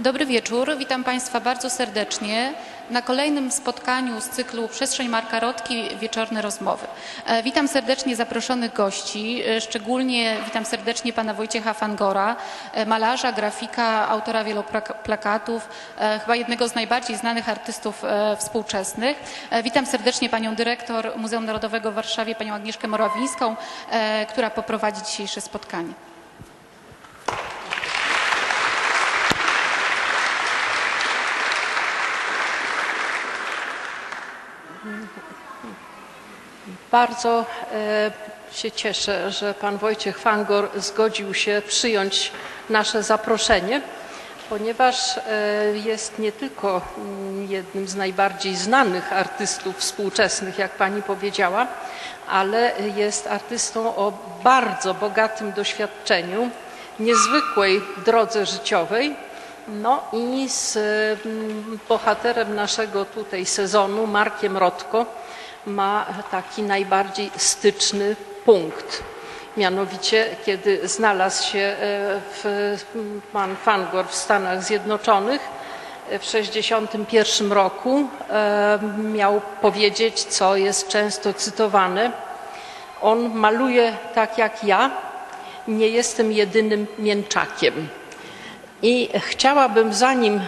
Dobry wieczór, witam Państwa bardzo serdecznie na kolejnym spotkaniu z cyklu Przestrzeń Marka Rotki Wieczorne Rozmowy. E, Witam serdecznie zaproszonych gości, e, szczególnie witam serdecznie pana Wojciecha Fangora, e, malarza, grafika, autora wielu plakatów, chyba jednego z najbardziej znanych artystów współczesnych. Witam serdecznie panią dyrektor Muzeum Narodowego w Warszawie, panią Agnieszkę Morawińską, która poprowadzi dzisiejsze spotkanie. Bardzo e, się cieszę, że pan Wojciech Fangor zgodził się przyjąć nasze zaproszenie, ponieważ e, jest nie tylko mm, jednym z najbardziej znanych artystów współczesnych, jak pani powiedziała, ale jest artystą o bardzo bogatym doświadczeniu, niezwykłej drodze życiowej. No i z mm, bohaterem naszego tutaj sezonu, Markiem Rotko, ma taki najbardziej styczny punkt. Mianowicie, kiedy znalazł się e, w, pan Fangor w Stanach Zjednoczonych e, w 1961 roku, e, miał powiedzieć, co jest często cytowane. On maluje tak jak ja, nie jestem jedynym mięczakiem. I chciałabym, zanim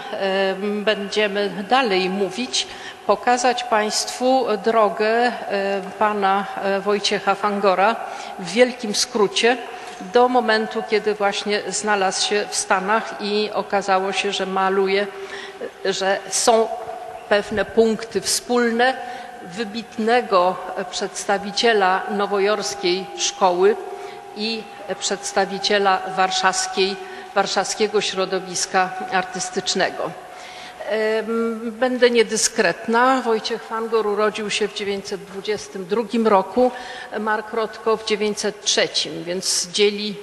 będziemy dalej mówić, pokazać Państwu drogę e, pana e, Wojciecha Fangora w wielkim skrócie do momentu, kiedy właśnie znalazł się w Stanach i okazało się, że maluje, e, że są pewne punkty wspólne wybitnego przedstawiciela nowojorskiej szkoły i przedstawiciela warszawskiej, warszawskiego środowiska artystycznego. Będę niedyskretna. Wojciech Fangor urodził się w 1922 roku, Mark Rotko w 1903, więc dzieli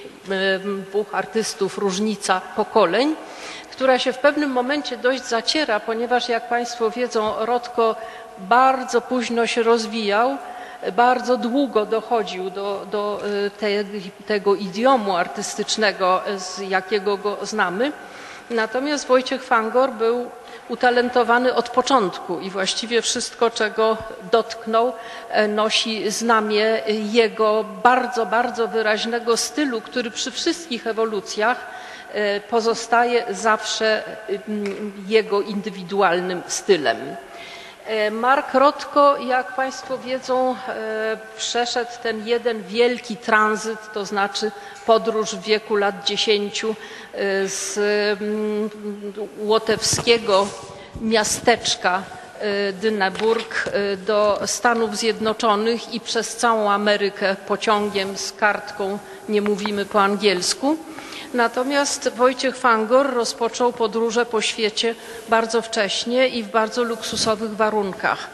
dwóch artystów różnica pokoleń, która się w pewnym momencie dość zaciera, ponieważ jak Państwo wiedzą, Rotko bardzo późno się rozwijał, bardzo długo dochodził do, do e, te, tego idiomu artystycznego, z jakiego go znamy. Natomiast Wojciech Fangor był utalentowany od początku i właściwie wszystko, czego dotknął, e, nosi znamię jego bardzo, bardzo wyraźnego stylu, który przy wszystkich ewolucjach e, pozostaje zawsze mm, jego indywidualnym stylem. E, Mark Rotko, jak Państwo wiedzą, e, przeszedł ten jeden wielki tranzyt, to znaczy podróż w wieku lat 10 e, z mm, łotewskiego miasteczka Dyneburg do Stanów Zjednoczonych i przez całą Amerykę pociągiem z kartką nie mówimy po angielsku. Natomiast Wojciech Fangor rozpoczął podróże po świecie bardzo wcześnie i w bardzo luksusowych warunkach.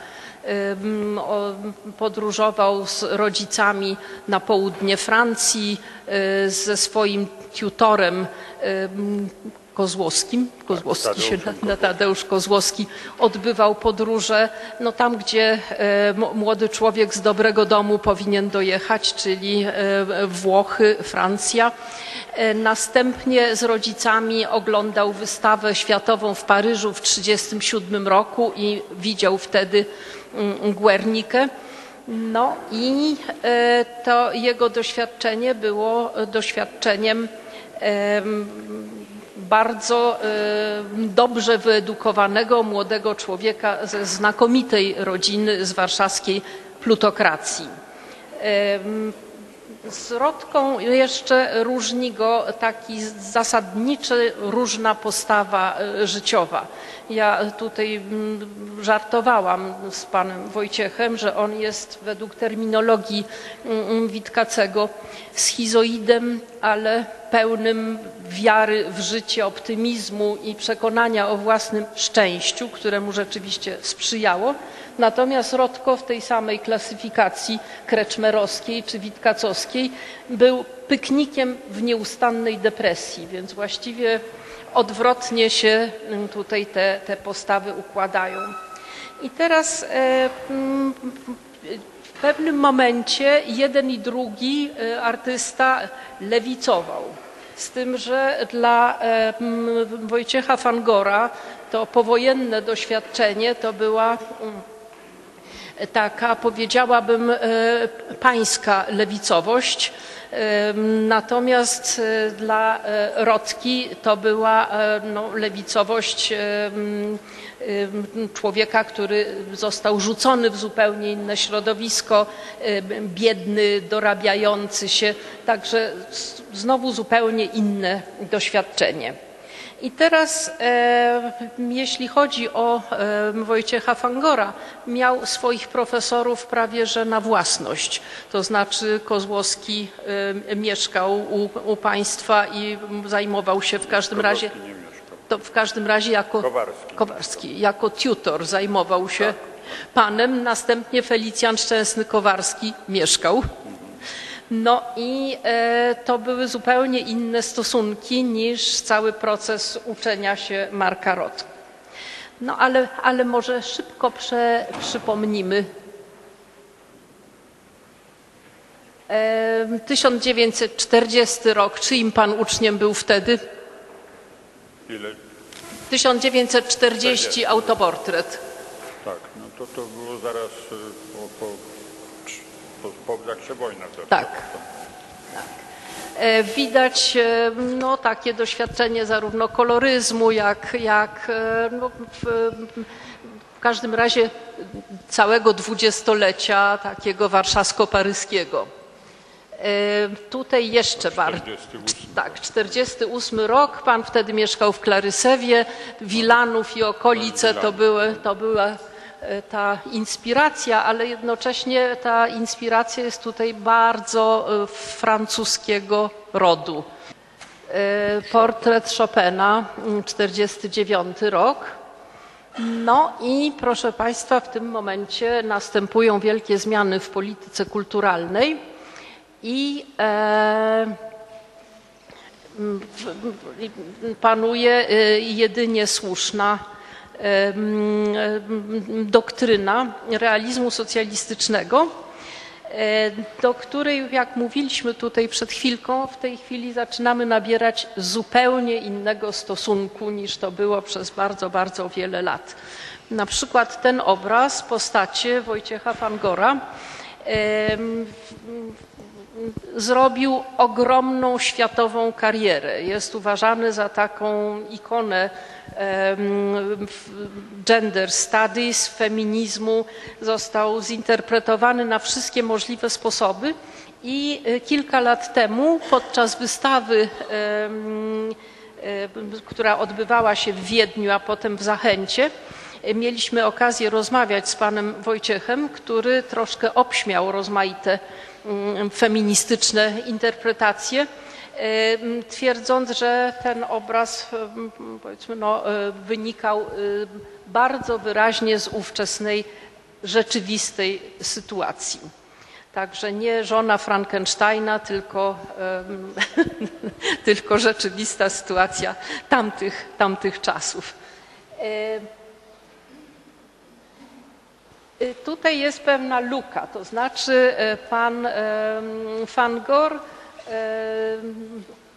Podróżował z rodzicami na południe Francji, y, ze swoim tutorem Kozłowskim, Kozłowski się, na Tadeusz Kozłowski odbywał podróże no tam, gdzie e, młody człowiek z dobrego domu powinien dojechać, czyli e, Włochy, Francja. E, Następnie z rodzicami oglądał wystawę światową w Paryżu w 1937 roku i widział wtedy mm, Guernikę. No i to jego doświadczenie było doświadczeniem em, bardzo dobrze wyedukowanego młodego człowieka ze znakomitej rodziny z warszawskiej plutokracji. Em, Z Rodką jeszcze różni go taki zasadniczy, różna postawa e, życiowa. Ja tutaj żartowałam z panem Wojciechem, że on jest według terminologii Witkacego schizoidem, ale pełnym wiary w życie, optymizmu i przekonania o własnym szczęściu, które mu rzeczywiście sprzyjało. Natomiast Rodko w tej samej klasyfikacji kreczmerowskiej czy witkacowskiej był pyknikiem w nieustannej depresji, więc właściwie odwrotnie się mm, tutaj te, te postawy układają. I teraz e, mm, w pewnym momencie jeden i drugi e, artysta lewicował. Z tym, że dla e, m, Wojciecha Fangora to powojenne doświadczenie to była mm, taka, powiedziałabym, e, pańska lewicowość. E, Natomiast e, dla Rotki to była no, lewicowość człowieka, który został rzucony w zupełnie inne środowisko, biedny, dorabiający się, także znowu zupełnie inne doświadczenie. I teraz, e, jeśli chodzi o e, Wojciecha Fangora, miał swoich profesorów prawie że na własność. To znaczy Kozłowski e, mieszkał u, u państwa i zajmował się w każdym razie, nie mieszkał. to w każdym razie jako Kowarski. Kowarski jako tutor zajmował się panem, następnie Felicjan Szczęsny-Kowarski mieszkał. No i e, to były zupełnie inne stosunki niż cały proces uczenia się Marka Rot. No ale, ale może szybko prze, przypomnimy. E, 1940 rok, czyim pan uczniem był wtedy? Ile? 1940 autoportret. Tak, no to to było zaraz y, po, jak się wojna zaczęła. Tak. E, Widać e, no, takie doświadczenie zarówno koloryzmu, jak, jak e, no, w, w każdym razie całego dwudziestolecia takiego warszawsko-paryskiego. Tutaj jeszcze bardziej. 48. Tak, 48 rok. Pan wtedy mieszkał w Klarysewie, Wilanów i okolice to, były, to była e, ta inspiracja, ale jednocześnie ta inspiracja jest tutaj bardzo e, francuskiego rodu. E, Portret Chopina, mm, 49 rok. No i proszę Państwa, w tym momencie następują wielkie zmiany w polityce kulturalnej i e, panuje e, jedynie słuszna e, doktryna realizmu socjalistycznego, e, do której, jak mówiliśmy tutaj przed chwilką, w tej chwili zaczynamy nabierać zupełnie innego stosunku niż to było przez bardzo, bardzo wiele lat. Na przykład ten obraz, postacie Wojciecha Fangora, zrobił ogromną światową karierę. Jest uważany za taką ikonę gender studies, feminizmu. Został zinterpretowany na wszystkie możliwe sposoby i e, kilka lat temu podczas wystawy e, która odbywała się w Wiedniu, a potem w Zachęcie, mieliśmy okazję rozmawiać z panem Wojciechem, który troszkę obśmiał rozmaite feministyczne interpretacje, em, twierdząc, że ten obraz em, powiedzmy, no, e, wynikał e, bardzo wyraźnie z ówczesnej rzeczywistej sytuacji. Także nie żona Frankensteina, tylko, tylko rzeczywista sytuacja tamtych, tamtych czasów. Y, Tutaj jest pewna luka, to znaczy e, pan em,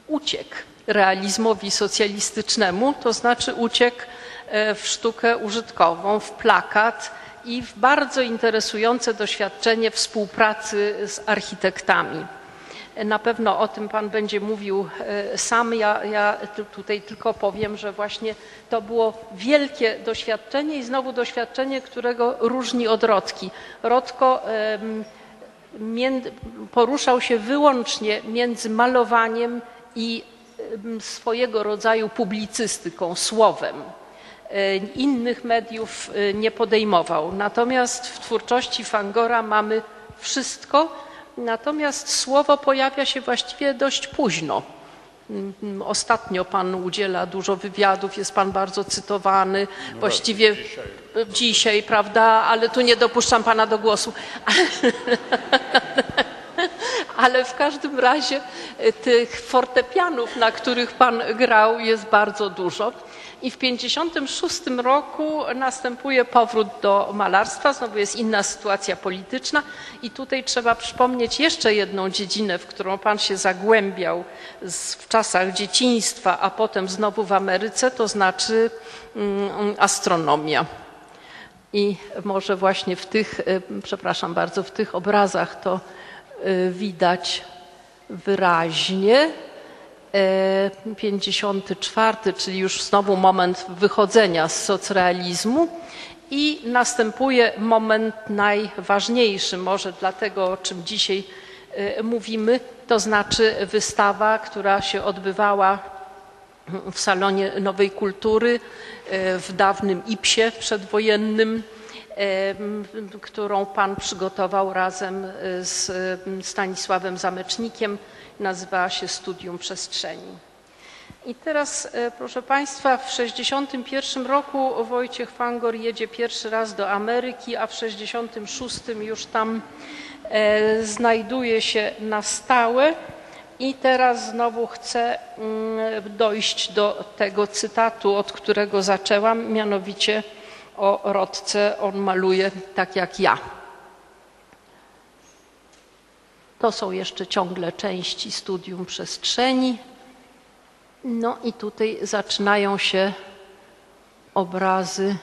uciekł realizmowi socjalistycznemu, to znaczy uciekł e, w sztukę użytkową, w plakat i w bardzo interesujące doświadczenie współpracy z architektami. Na pewno o tym Pan będzie mówił e, sam. Ja, ja tu- tutaj tylko powiem, że właśnie to było wielkie doświadczenie i znowu doświadczenie, którego różni od Rotki. Rotko poruszał się wyłącznie między malowaniem i swojego rodzaju publicystyką, słowem. E, Innych mediów e, nie podejmował. Natomiast w twórczości Fangora mamy wszystko, natomiast słowo pojawia się właściwie dość późno. Mm, Ostatnio pan udziela dużo wywiadów, jest pan bardzo cytowany, właściwie dzisiaj. prawda, ale tu nie dopuszczam pana do głosu. Ale w każdym razie e, tych fortepianów, na których pan grał, jest bardzo dużo. I w 1956 roku następuje powrót do malarstwa, znowu jest inna sytuacja polityczna i tutaj trzeba przypomnieć jeszcze jedną dziedzinę, w którą pan się zagłębiał w czasach dzieciństwa, a potem znowu w Ameryce, to znaczy mm, astronomia. I może właśnie w tych, y, przepraszam bardzo, w tych obrazach to y, widać wyraźnie. E, 54, czyli już znowu moment wychodzenia z socrealizmu i następuje moment najważniejszy, może dlatego, o czym dzisiaj e, mówimy, to znaczy wystawa, która się odbywała w Salonie Nowej Kultury e, w dawnym IPSie przedwojennym, m, którą Pan przygotował razem z Stanisławem Zamecznikiem. Nazywała się Studium Przestrzeni. I teraz, e, proszę Państwa, w 1961 roku Wojciech Fangor jedzie pierwszy raz do Ameryki, a w 1966 już tam e, znajduje się na stałe. I teraz znowu chcę mm, dojść do tego cytatu, od którego zaczęłam, mianowicie o Rodce on maluje tak jak ja. To są jeszcze ciągle części studium przestrzeni. No i tutaj zaczynają się obrazy,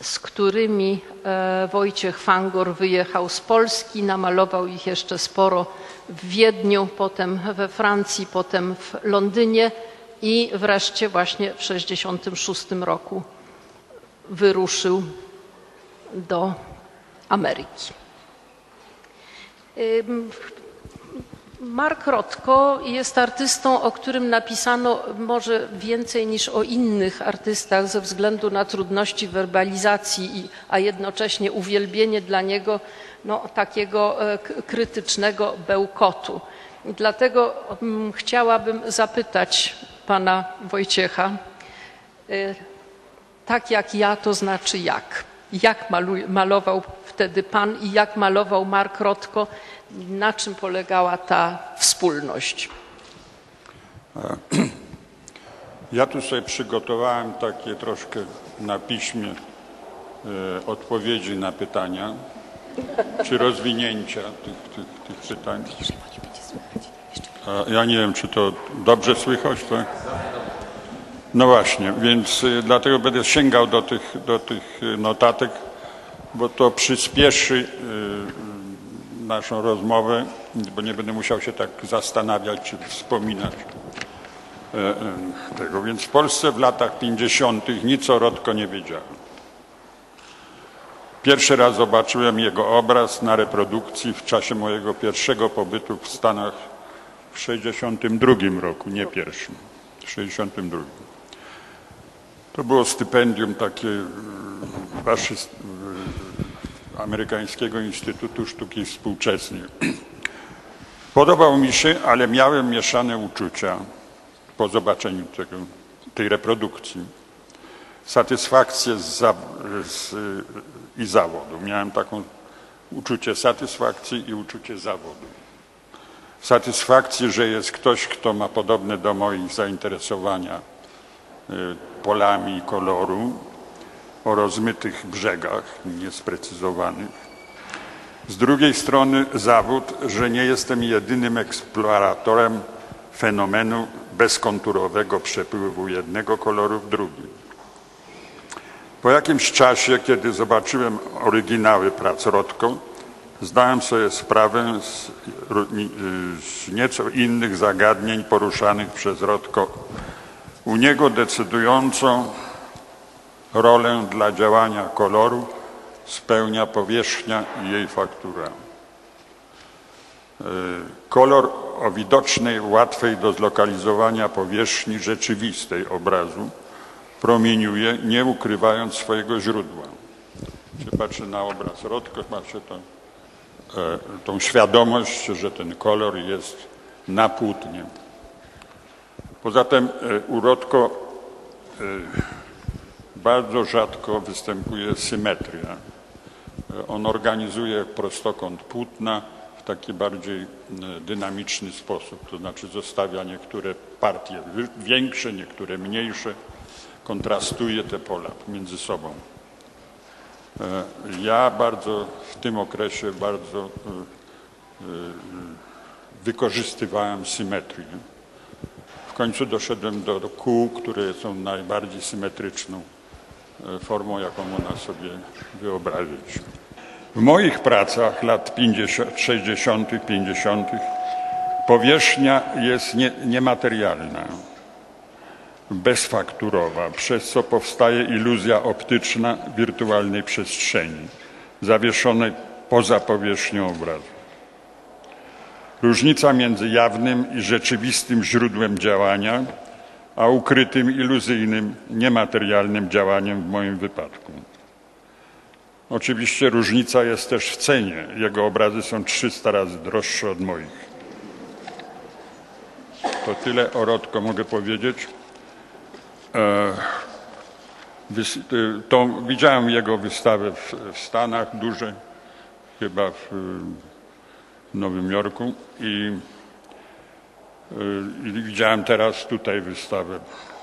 z którymi e, Wojciech Fangor wyjechał z Polski. Namalował ich jeszcze sporo w Wiedniu, potem we Francji, potem w Londynie i wreszcie właśnie w 1966 roku wyruszył do Ameryki. Mark Rotko jest artystą, o którym napisano może więcej niż o innych artystach ze względu na trudności werbalizacji, a jednocześnie uwielbienie dla niego no, takiego e, krytycznego bełkotu. Dlatego mm, chciałabym zapytać pana Wojciecha, y, tak jak ja, to znaczy jak? Jak maluj, malował wtedy pan i jak malował Mark Rotko? Na czym polegała ta wspólność? Ja tu sobie przygotowałem takie troszkę na piśmie e, odpowiedzi na pytania, czy rozwinięcia tych, tych, tych pytań. Ja nie wiem, czy to dobrze słychać, tak? No właśnie, więc y, dlatego będę sięgał do tych, do tych y, notatek, bo to przyspieszy y, naszą rozmowę, bo nie będę musiał się tak zastanawiać czy wspominać tego. Więc w Polsce w latach 50. nic o Rodko nie wiedziałem. Pierwszy raz zobaczyłem jego obraz na reprodukcji w czasie mojego pierwszego pobytu w Stanach w 62 roku, nie pierwszym, w 62. To było stypendium takie y, y, amerykańskiego Instytutu Sztuki Współczesnej. Podobał mi się, ale miałem mieszane uczucia po zobaczeniu tego, tej reprodukcji. Satysfakcję z, z, i zawodu. Miałem taką uczucie satysfakcji i uczucie zawodu. Satysfakcję, że jest ktoś, kto ma podobne do moich zainteresowania y, polami koloru o rozmytych brzegach, niesprecyzowanych. Z drugiej strony zawód, że nie jestem jedynym eksploratorem fenomenu bezkonturowego przepływu jednego koloru w drugi. Po jakimś czasie, kiedy zobaczyłem oryginały prac Rodko, zdałem sobie sprawę z, z nieco innych zagadnień poruszanych przez Rodko. U niego decydującą rolę dla działania koloru spełnia powierzchnia i jej faktura. Y, Kolor o widocznej, łatwej do zlokalizowania powierzchni rzeczywistej obrazu promieniuje, nie ukrywając swojego źródła. Się patrzy na obraz Rodko, ma się e, tą świadomość, że ten kolor jest na płótnie. Poza tym e, u Rodko e, bardzo rzadko występuje symetria. E, On organizuje prostokąt płótna w taki bardziej dynamiczny sposób, to znaczy zostawia niektóre partie większe, niektóre mniejsze, kontrastuje te pola między sobą. Ja bardzo w tym okresie bardzo wykorzystywałem symetrię. W końcu doszedłem do, do kół, które są najbardziej symetryczną e, formą, jaką można sobie wyobrazić. W moich pracach lat 50, 60., 50. powierzchnia jest nie, niematerialna, bezfakturowa, przez co powstaje iluzja optyczna wirtualnej przestrzeni, zawieszonej poza powierzchnią obrazu. Różnica między jawnym i rzeczywistym źródłem działania, a ukrytym, iluzyjnym, niematerialnym działaniem w moim wypadku. Oczywiście różnica jest też w cenie. Jego obrazy są 300 razy droższe od moich. To tyle o Rodko mogę powiedzieć. E, y, to, widziałem jego wystawę w, w Stanach, duże, chyba w, w Nowym Jorku i, y, i widziałem teraz tutaj wystawę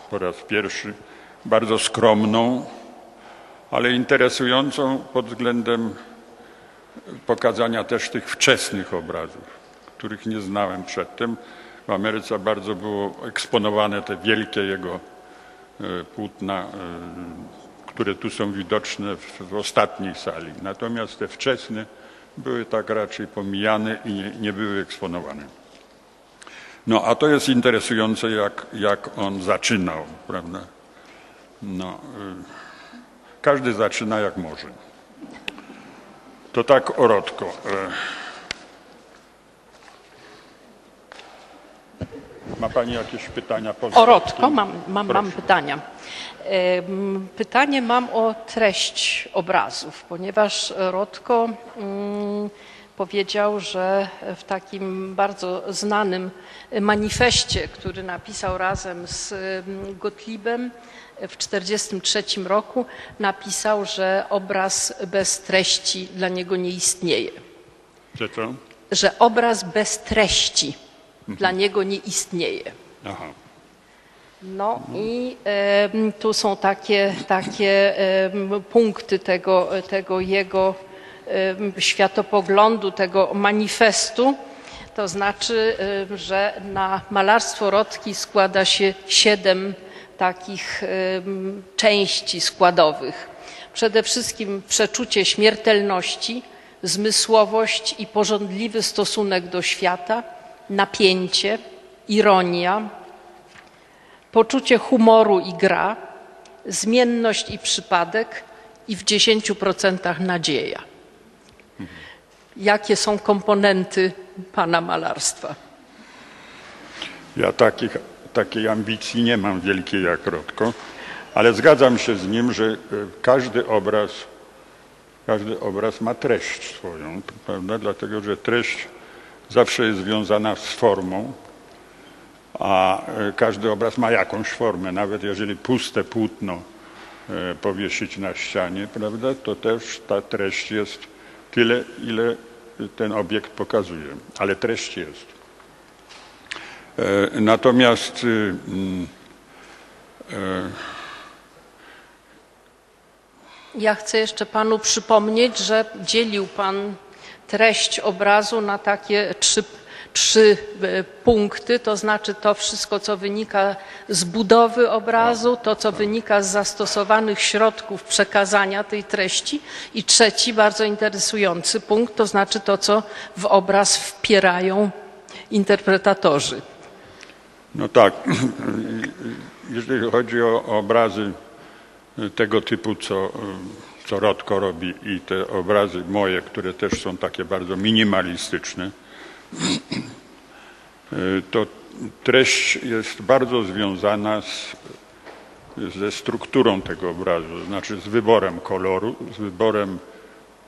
po raz pierwszy, bardzo skromną, ale interesującą pod względem pokazania też tych wczesnych obrazów, których nie znałem przedtem. W Ameryce bardzo było eksponowane te wielkie jego e, płótna, e, które tu są widoczne w ostatniej sali. Natomiast te wczesne były tak raczej pomijane i nie, nie były eksponowane. No a to jest interesujące, jak, jak on zaczynał, prawda? No, y, każdy zaczyna jak może. To tak Orotko. Ma Pani jakieś pytania? poza Orotko, tym? mam, mam, mam pytania. Pytanie mam o treść obrazów, ponieważ Rotko mm, powiedział, że w takim bardzo znanym manifestie, który napisał razem z mm, Gottliebem w 1943 roku, napisał, że obraz bez treści dla niego nie istnieje. Czy co? Że obraz bez treści dla niego nie istnieje. Aha. No i tu są takie, takie punkty tego, tego jego światopoglądu, tego manifestu. To znaczy, że na malarstwo Rotki składa się siedem takich części składowych. Przede wszystkim przeczucie śmiertelności, zmysłowość i porządliwy stosunek do świata, napięcie, ironia, poczucie humoru i gra, zmienność i przypadek i w 10% nadzieja. Jakie są komponenty pana malarstwa? Ja takich, takiej ambicji nie mam wielkiej jak Rodko, ale zgadzam się z nim, że e, każdy obraz, każdy obraz ma treść swoją, prawda? Dlatego, że treść zawsze jest związana z formą, a e, każdy obraz ma jakąś formę. Nawet jeżeli puste płótno e, powiesić na ścianie, prawda, to też ta treść jest tyle, ile ten obiekt pokazuje, ale treść jest. E, Natomiast y, mm, Ja chcę jeszcze panu przypomnieć, że dzielił pan treść obrazu na takie trzy, trzy e, punkty, to znaczy to wszystko, co wynika z budowy obrazu, to, co wynika z zastosowanych środków przekazania tej treści. I trzeci, bardzo interesujący punkt, to znaczy to, co w obraz wpierają interpretatorzy. No tak, jeżeli chodzi o obrazy tego typu, co, co Rodko robi i te obrazy moje, które też są takie bardzo minimalistyczne, to treść jest bardzo związana z, ze strukturą tego obrazu, znaczy z wyborem koloru, z wyborem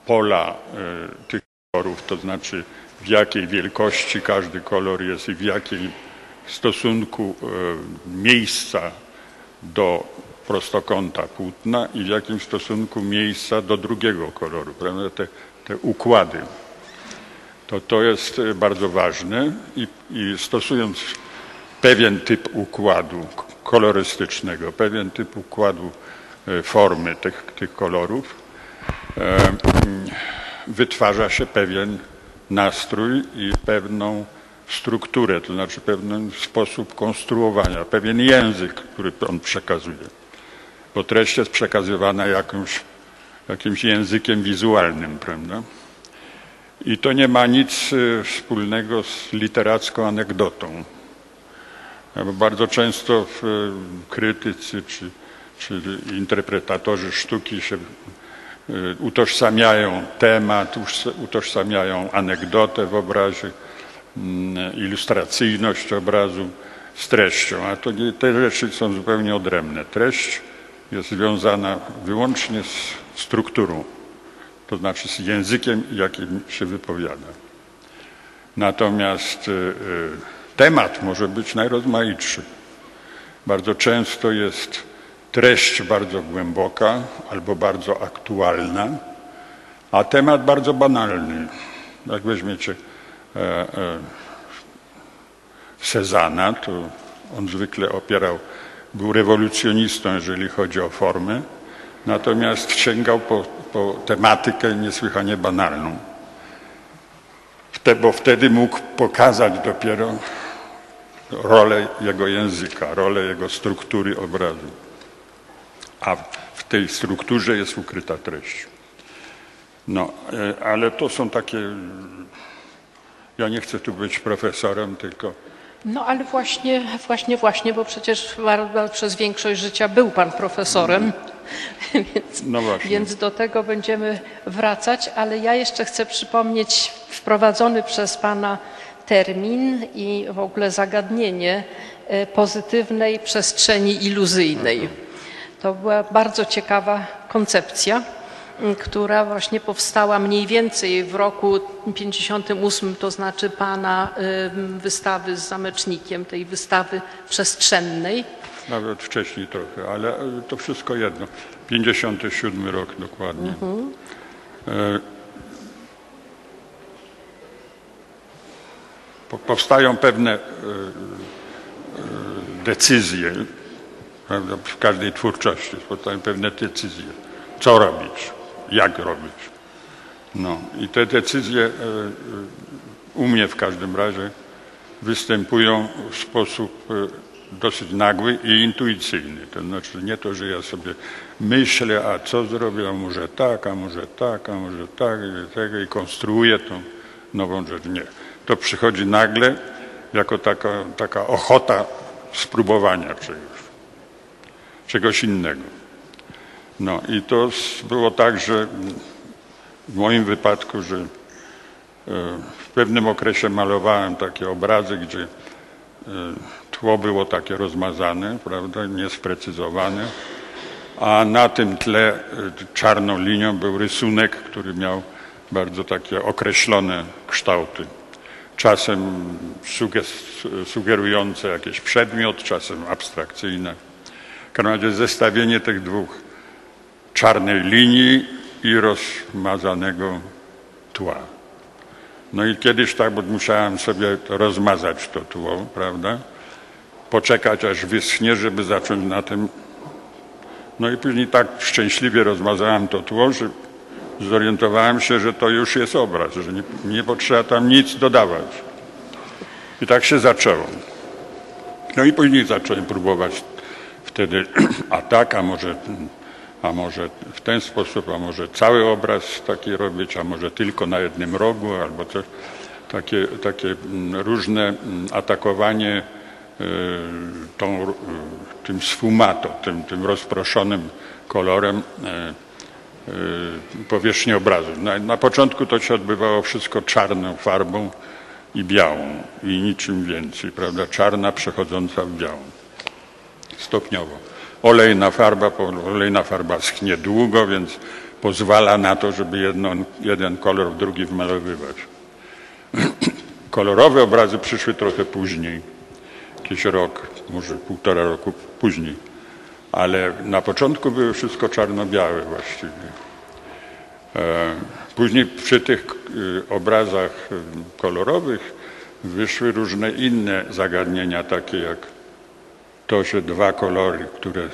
pola e, tych kolorów, to znaczy w jakiej wielkości każdy kolor jest i w jakim stosunku e, miejsca do prostokąta płótna i w jakim stosunku miejsca do drugiego koloru, prawda? Te, te układy. to to jest e, bardzo ważne i, i stosując pewien typ układu kolorystycznego, pewien typ układu e, formy tych, tych kolorów, e, mm, wytwarza się pewien nastrój i pewną strukturę, to znaczy pewien sposób konstruowania, pewien język, który on przekazuje. Bo treść jest przekazywana jakąś, jakimś językiem wizualnym, prawda? I to nie ma nic y, wspólnego z literacką anegdotą. Bardzo często y, krytycy czy, czy interpretatorzy sztuki się y, utożsamiają temat, utożsamiają anegdotę w obrazie, mm, ilustracyjność obrazu z treścią, a to nie, te rzeczy są zupełnie odrębne. Treść jest związana wyłącznie z strukturą, to znaczy z językiem, jakim się wypowiada. Natomiast y, y, temat może być najrozmaitszy. Bardzo często jest treść bardzo głęboka albo bardzo aktualna, a temat bardzo banalny. Jak weźmiecie e, e, Cezana, to on zwykle opierał, był rewolucjonistą, jeżeli chodzi o formę, natomiast sięgał po, po tematykę niesłychanie banalną. Bo wtedy mógł pokazać dopiero rolę jego języka, rolę jego struktury obrazu. A w tej strukturze jest ukryta treść. No, e, ale to są takie. Ja nie chcę tu być profesorem, tylko No ale właśnie, właśnie, właśnie, bo przecież przez większość życia był pan profesorem, więc, No właśnie. więc do tego będziemy wracać, ale ja jeszcze chcę przypomnieć wprowadzony przez pana termin i w ogóle zagadnienie e, pozytywnej przestrzeni iluzyjnej. To była bardzo ciekawa koncepcja, która właśnie powstała mniej więcej w roku 58, to znaczy pana wystawy z zamecznikiem, tej wystawy przestrzennej. Nawet wcześniej trochę, ale e, to wszystko jedno. 57 rok dokładnie. E, po- Powstają pewne e, e, decyzje, prawda, w każdej twórczości powstają pewne decyzje. Co robić, jak robić. No i te decyzje e, e, u mnie w każdym razie występują w sposób e, dosyć nagły i intuicyjny. To znaczy nie to, że ja sobie myślę, a co zrobię, a może tak, a może tak, a może tak, i tego i konstruuję tą nową rzecz. Nie. To przychodzi nagle jako taka, taka ochota spróbowania czegoś, czegoś innego. No i to było tak, że w moim wypadku, że e, w pewnym okresie malowałem takie obrazy, gdzie e, tło było takie rozmazane, prawda, niesprecyzowane, a na tym tle e, czarną linią był rysunek, który miał bardzo takie określone kształty. Czasem sugerujące jakiś przedmiot, czasem abstrakcyjne. W każdym razie zestawienie tych dwóch czarnej linii i rozmazanego tła. No i kiedyś tak, musiałem sobie rozmazać to tło, prawda? Poczekać aż wyschnie, żeby zacząć na tym. No i później tak szczęśliwie rozmazałem to tło, że zorientowałem się, że to już jest obraz, że nie, nie potrzeba tam nic dodawać. I tak się zaczęło. No i później zacząłem próbować wtedy, a tak, a może, a może w ten sposób, a może cały obraz taki robić, a może tylko na jednym rogu, albo coś. Takie, takie mm, różne mm, atakowanie y, tą, y, tym sfumato, tym, tym rozproszonym kolorem y, powierzchni obrazu. Na, na początku to się odbywało wszystko czarną farbą i białą i niczym więcej, prawda? Czarna przechodząca w białą stopniowo. Olejna farba, olejna farba schnie długo, więc pozwala na to, żeby jedno, jeden kolor w drugi wmalowywać. Kolorowe obrazy przyszły trochę później, jakiś rok, może półtora roku później, ale na początku były wszystko czarno-białe właściwie. E, Później przy tych y, obrazach y, kolorowych wyszły różne inne zagadnienia, takie jak to, że dwa kolory, które,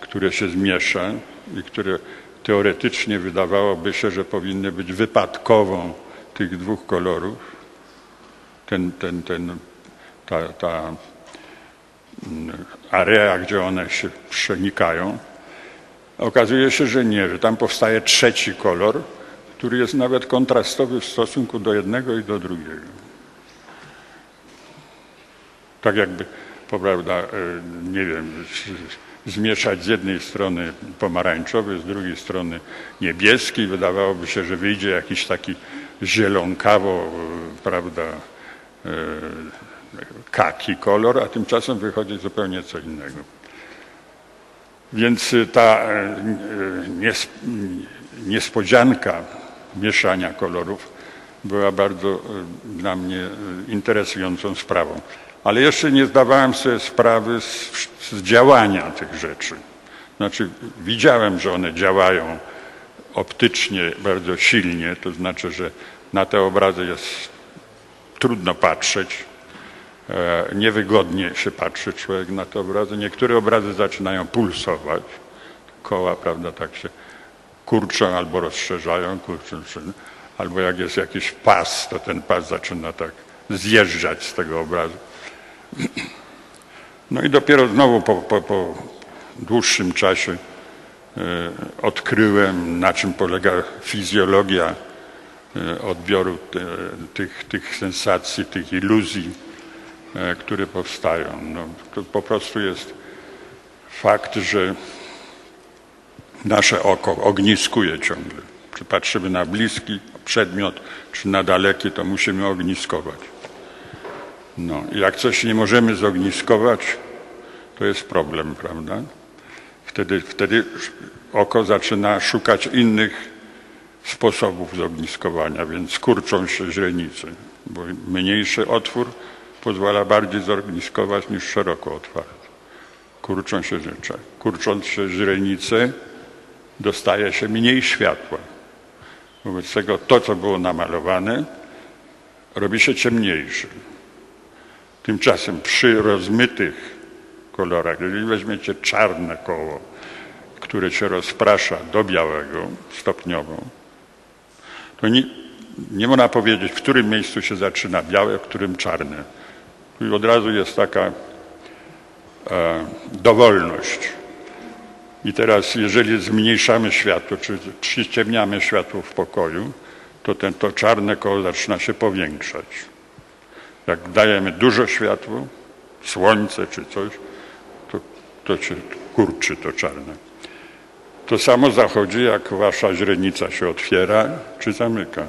które się zmiesza i które teoretycznie wydawałoby się, że powinny być wypadkową tych dwóch kolorów, ten, ten, ten, ta, ta mm, area, gdzie one się przenikają, okazuje się, że nie, że tam powstaje trzeci kolor, który jest nawet kontrastowy w stosunku do jednego i do drugiego. Tak jakby, prawda, e, nie wiem, zmieszać z jednej strony pomarańczowy, z drugiej strony niebieski. Wydawałoby się, że wyjdzie jakiś taki zielonkawo, e, prawda, e, kaki kolor, a tymczasem wychodzi zupełnie co innego. Więc ta nies, niespodzianka mieszania kolorów była bardzo dla mnie interesującą sprawą. Ale jeszcze nie zdawałem sobie sprawy z, z działania tych rzeczy. Znaczy, widziałem, że one działają optycznie bardzo silnie, to znaczy, że na te obrazy jest trudno patrzeć, E, niewygodnie się patrzy człowiek na te obrazy. Niektóre obrazy zaczynają pulsować. Koła, prawda, tak się kurczą albo rozszerzają, kurczą, albo jak jest jakiś pas, to ten pas zaczyna tak zjeżdżać z tego obrazu. No i dopiero znowu po, po, po dłuższym czasie e, odkryłem, na czym polega fizjologia e, odbioru te, tych, tych sensacji, tych iluzji e, które powstają. No, to po prostu jest fakt, że nasze oko ogniskuje ciągle. Czy patrzymy na bliski przedmiot, czy na daleki, to musimy ogniskować. No, jak coś nie możemy zogniskować, to jest problem, prawda? Wtedy, wtedy oko zaczyna szukać innych sposobów zogniskowania, więc kurczą się źrenice, bo mniejszy otwór pozwala bardziej zogniskować niż szeroko otwarty. Kurczą się rzeczy. Kurcząc się źrenice, dostaje się mniej światła. Wobec tego to, co było namalowane, robi się ciemniejsze. Tymczasem przy rozmytych kolorach, jeżeli weźmiecie czarne koło, które się rozprasza do białego stopniowo, to nie, nie można powiedzieć, w którym miejscu się zaczyna białe, w którym czarne. Tu od razu jest taka e, dowolność. I teraz, jeżeli zmniejszamy światło, czy przyciemniamy światło w pokoju, to ten, to czarne koło zaczyna się powiększać. Jak dajemy dużo światła, słońce czy coś, to, to się kurczy to czarne. To samo zachodzi, jak wasza źrenica się otwiera czy zamyka.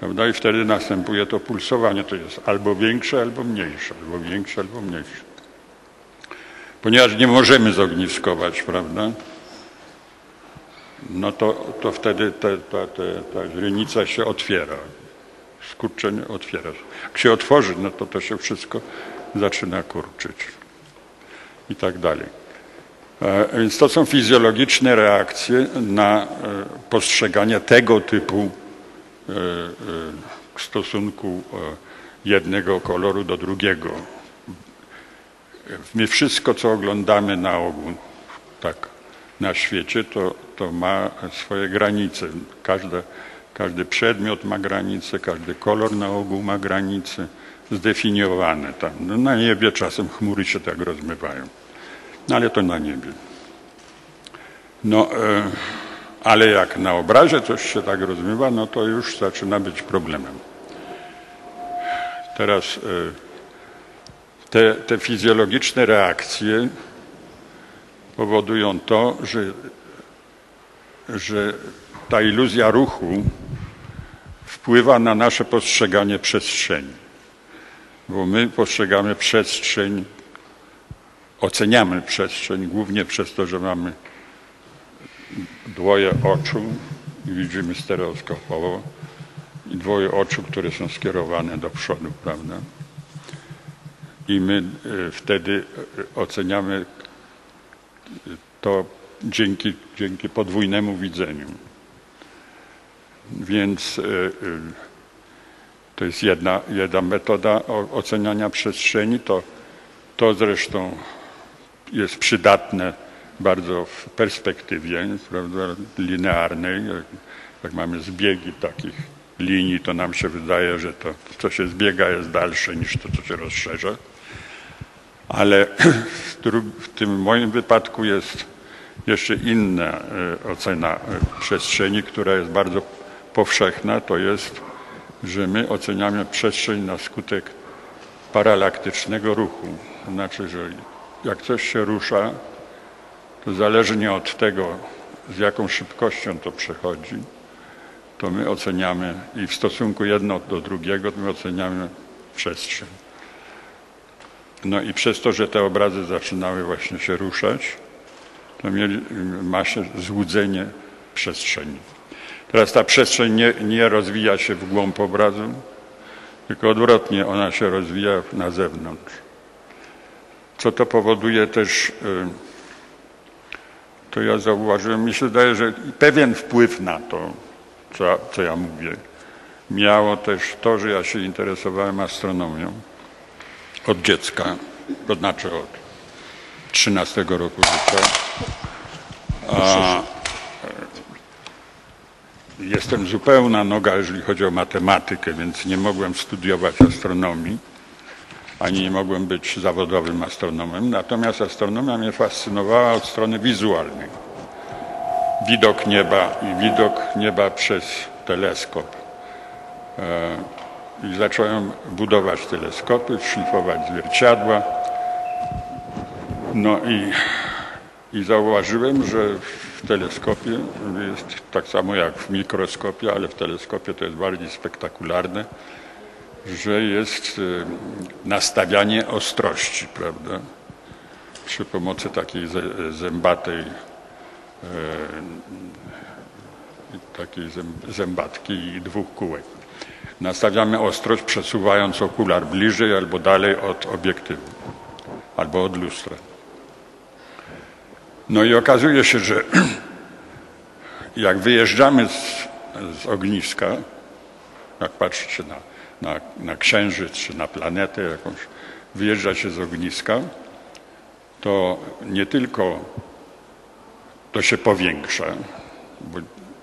Prawda? I wtedy następuje to pulsowanie. To jest albo większe, albo mniejsze, albo większe, albo mniejsze. Ponieważ nie możemy zogniskować, prawda? No to, to wtedy te, ta, te, ta źrenica się otwiera. Skurczenie otwiera. Jak się otworzy, no to to się wszystko zaczyna kurczyć. I tak dalej. E, Więc to są fizjologiczne reakcje na e, postrzeganie tego typu e, stosunku jednego koloru do drugiego. My wszystko, co oglądamy na ogół, tak na świecie, to, to ma swoje granice. Każde, każdy przedmiot ma granice, każdy kolor na ogół ma granice zdefiniowane tam. No, na niebie czasem chmury się tak rozmywają. No ale to na niebie. No, e, ale jak na obrazie coś się tak rozmywa, no to już zaczyna być problemem. Teraz e, te, te fizjologiczne reakcje powodują to, że, że ta iluzja ruchu wpływa na nasze postrzeganie przestrzeni. Bo my postrzegamy przestrzeń, oceniamy przestrzeń głównie przez to, że mamy dwoje oczu i widzimy stereoskopowo i dwoje oczu, które są skierowane do przodu, prawda? I my e, wtedy e, oceniamy to dzięki, dzięki podwójnemu widzeniu. Więc y, y, to jest jedna, jedna metoda oceniania przestrzeni. To, to zresztą jest przydatne bardzo w perspektywie prawda, linearnej. Jak, mamy zbiegi takich linii, to nam się wydaje, że to, co się zbiega, jest dalsze niż to, co się rozszerza. Ale w, tym moim wypadku jest jeszcze inna e, ocena e, przestrzeni, która jest bardzo powszechna. To jest, że my oceniamy przestrzeń na skutek paralaktycznego ruchu. To znaczy, że jak coś się rusza, to zależnie od tego, z jaką szybkością to przechodzi, to my oceniamy i w stosunku jedno do drugiego my oceniamy przestrzeń. No i przez to, że te obrazy zaczynały właśnie się ruszać, to mieli, ma się złudzenie przestrzeni. Teraz ta przestrzeń nie, nie rozwija się w głąb obrazu, tylko odwrotnie, ona się rozwija na zewnątrz. Co to powoduje też, y, to ja zauważyłem, mi się zdaje, że pewien wpływ na to, co, co ja mówię, miało też to, że ja się interesowałem astronomią od dziecka, to znaczy od 13 roku życia. A, jestem zupełna noga, jeżeli chodzi o matematykę, więc nie mogłem studiować astronomii, ani nie mogłem być zawodowym astronomem. Natomiast astronomia mnie fascynowała od strony wizualnej. Widok nieba i widok nieba przez teleskop. E, I zacząłem budować teleskopy, szlifować zwierciadła. No i, i zauważyłem, że w teleskopie jest tak samo jak w mikroskopie, ale w teleskopie to jest bardziej spektakularne, że jest y, nastawianie ostrości, prawda? Przy pomocy takiej zębatej, e, takiej zęb- zębatki i dwóch kółek. Nastawiamy ostrość, przesuwając okular bliżej albo dalej od obiektywu, albo od lustra. No i okazuje się, że jak wyjeżdżamy z, z ogniska, jak patrzycie na, na, na księżyc czy na planetę jakąś, wyjeżdża się z ogniska, to nie tylko to się powiększa, bo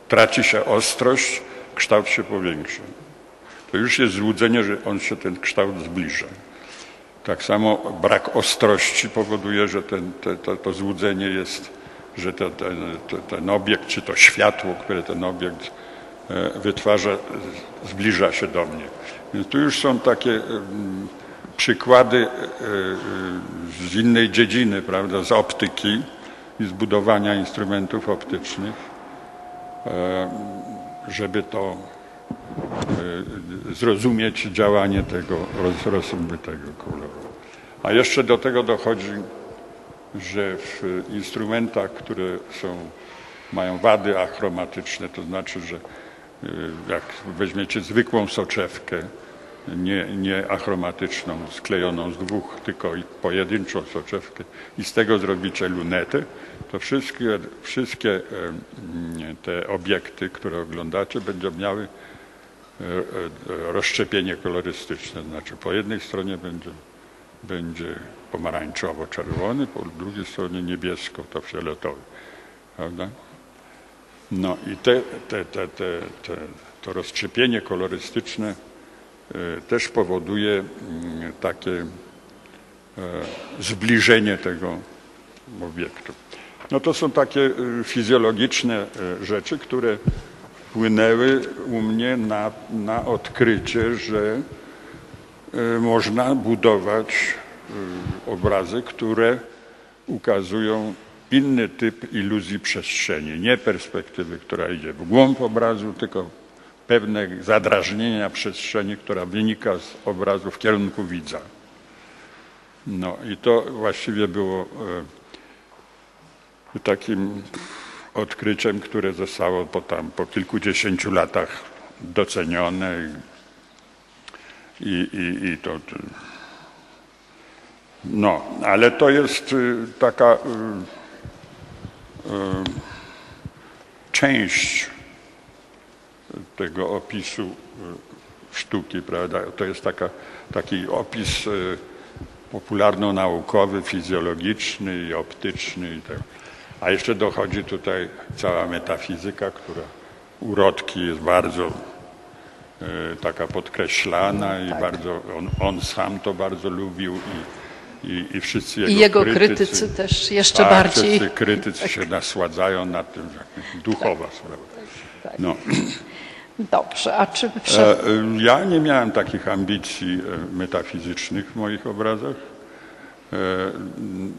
traci się ostrość, kształt się powiększa. To już jest złudzenie, że on się ten kształt zbliża. Tak samo brak ostrości powoduje, że ten, te, to, to złudzenie jest, że te, ten, te, ten obiekt, czy to światło, które ten obiekt e, wytwarza, zbliża się do mnie. Więc tu już są takie em, przykłady e, e, z innej dziedziny, prawda, z optyki i z budowania instrumentów optycznych, e, żeby to e, zrozumieć działanie tego roz, rozmytego koloru. A jeszcze do tego dochodzi, że w instrumentach, które są, mają wady achromatyczne, to znaczy, że y, jak weźmiecie zwykłą soczewkę, nie, nie achromatyczną, sklejoną z dwóch, tylko pojedynczą soczewkę i z tego zrobicie lunetę, to wszystkie, wszystkie te obiekty, które oglądacie, będą miały rozszczepienie kolorystyczne. Znaczy po jednej stronie będzie, będzie pomarańczowo-czerwony, po drugiej stronie niebiesko, to fioletowy. Prawda? No i te, te, te, te, te, to rozszczepienie kolorystyczne e, też powoduje mm, takie e, zbliżenie tego obiektu. No to są takie e, fizjologiczne e, rzeczy, które wpłynęły u mnie na, na odkrycie, że e, można budować e, obrazy, które ukazują inny typ iluzji przestrzeni, nie perspektywy, która idzie w głąb obrazu, tylko pewne zadrażnienia przestrzeni, która wynika z obrazu w kierunku widza. No i to właściwie było e, takim odkryciem, które zostało po, tam, po kilkudziesięciu latach docenione i, i, i, i to. No, ale to jest y, taka y, y, część tego opisu sztuki, prawda? To jest taka, taki opis popularno-naukowy, fizjologiczny i optyczny. I tak. A jeszcze dochodzi tutaj cała metafizyka, która urodki jest bardzo y, taka podkreślana i bardzo, on, on sam to bardzo lubił i, i, i wszyscy jego, I jego krytycy też jeszcze tak, bardziej. Wszyscy krytycy się nasładzają na tym, że duchowa sprawa. No. Dobrze, a czy. E, e, Ja nie miałem takich ambicji e, metafizycznych w moich obrazach. E,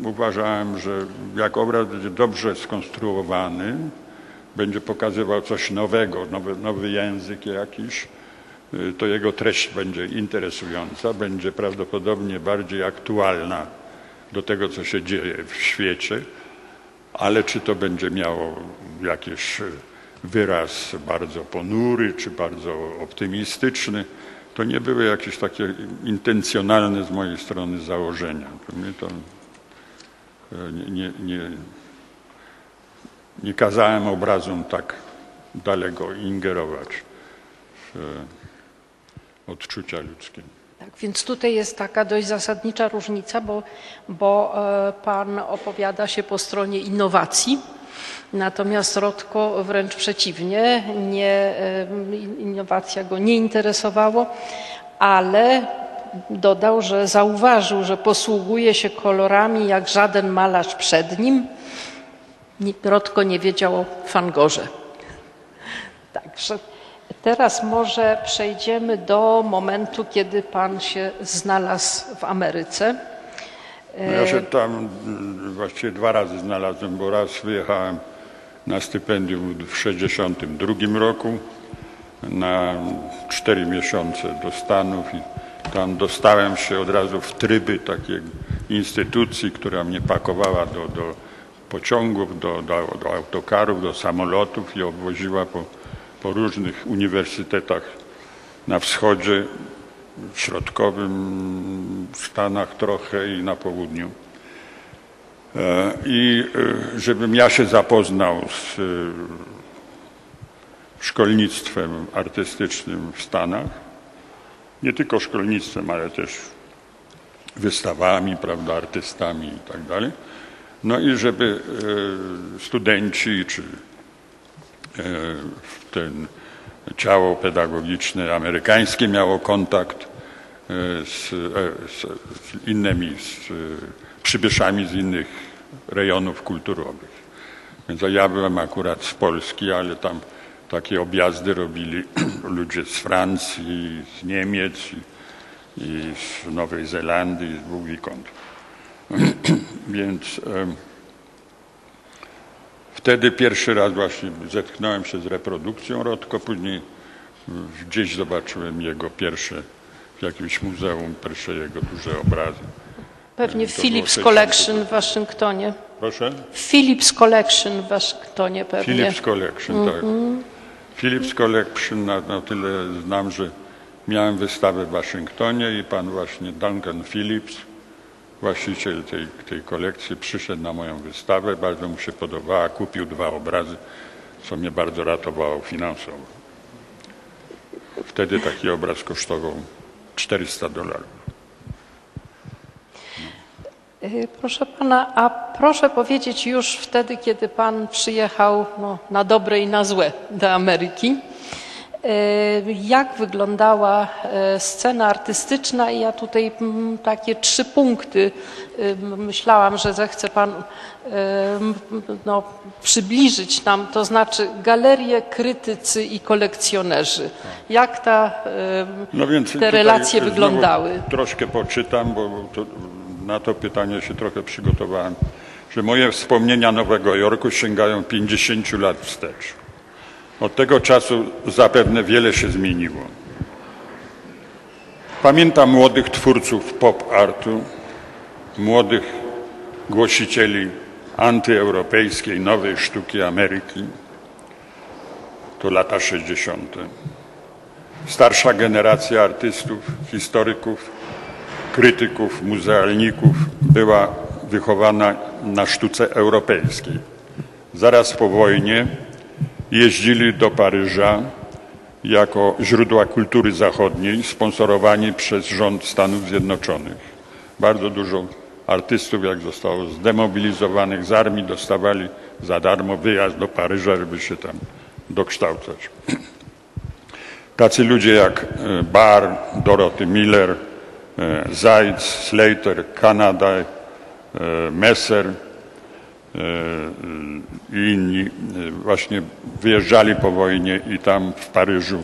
Uważałem, że jak obraz będzie dobrze skonstruowany, będzie pokazywał coś nowego, nowy, nowy język jakiś, e, to jego treść będzie interesująca, będzie prawdopodobnie bardziej aktualna do tego, co się dzieje w świecie, ale czy to będzie miało jakiś wyraz bardzo ponury, czy bardzo optymistyczny, to nie były jakieś takie intencjonalne z mojej strony założenia. To mnie to e, nie, nie, nie, nie kazałem obrazom tak daleko ingerować w e, odczucia ludzkie. Tak, więc tutaj jest taka dość zasadnicza różnica, bo, bo e, Pan opowiada się po stronie innowacji, natomiast Rodko wręcz przeciwnie, nie, innowacja go nie interesowało, ale dodał, że zauważył, że posługuje się kolorami jak żaden malarz przed nim. Ni- Rodko nie wiedział o Fangorze. Także teraz może przejdziemy do momentu, kiedy pan się znalazł w Ameryce. No ja się tam mm, właściwie dwa razy znalazłem, bo raz wyjechałem na stypendium w 1962 roku na cztery miesiące do Stanów i tam dostałem się od razu w tryby takiej instytucji, która mnie pakowała do, do pociągów, do, do, do autokarów, do samolotów i obwoziła po, po różnych uniwersytetach na wschodzie, w środkowym Stanach trochę i na południu. E, I e, żebym ja się zapoznał z e, szkolnictwem artystycznym w Stanach, nie tylko szkolnictwem, ale też wystawami, prawda, artystami i tak dalej. No i żeby studenci czy ten ciało pedagogiczne amerykańskie miało kontakt e, z, e, z, z innymi, z e, przybyszami z innych rejonów kulturowych. Więc ja byłem akurat z Polski, ale tam takie objazdy robili ludzie z Francji, z Niemiec i, i z Nowej Zelandii, z skąd. Więc wtedy pierwszy raz właśnie zetknąłem się z reprodukcją Rodko, później mm, gdzieś zobaczyłem jego pierwsze, w jakimś muzeum, pierwsze jego duże obrazy. Pewnie w Philips Collection w Waszyngtonie. Proszę? W Philips Collection w Waszyngtonie pewnie. Philips Collection, tak. Philips Collection na, na tyle znam, że miałem wystawę w Waszyngtonie i pan właśnie Duncan Phillips, właściciel tej, tej kolekcji, przyszedł na moją wystawę, bardzo mu się podobała, kupił dwa obrazy, co mnie bardzo ratowało finansowo. Wtedy taki obraz kosztował 400 dolarów. Y, Proszę pana, a proszę powiedzieć już wtedy, kiedy pan przyjechał no, na dobre i na złe do Ameryki, jak wyglądała y, scena artystyczna i ja tutaj mm, takie trzy punkty y, myślałam, że zechce pan y, no, przybliżyć nam, to znaczy galerie, krytycy i kolekcjonerzy. Jak ta, y, No te relacje wyglądały? Troszkę poczytam, bo to, na to pytanie się trochę przygotowałem, że moje wspomnienia Nowego Jorku sięgają 50 lat wstecz. Od tego czasu zapewne wiele się zmieniło. Pamiętam młodych twórców pop artu, młodych głosicieli antyeuropejskiej nowej sztuki Ameryki. To lata 60. Starsza generacja artystów, historyków, krytyków, muzealników była wychowana na sztuce europejskiej. Zaraz po wojnie jeździli do Paryża jako źródła kultury zachodniej, sponsorowani przez rząd Stanów Zjednoczonych. Bardzo dużo artystów, jak zostało zdemobilizowanych z armii, dostawali za darmo wyjazd do Paryża, żeby się tam dokształcać. Tacy ludzie jak e, Barr, Dorothy Miller, e, Zaitz, Slater, Kanada, e, Messer i inni e, właśnie wyjeżdżali po wojnie i tam w Paryżu,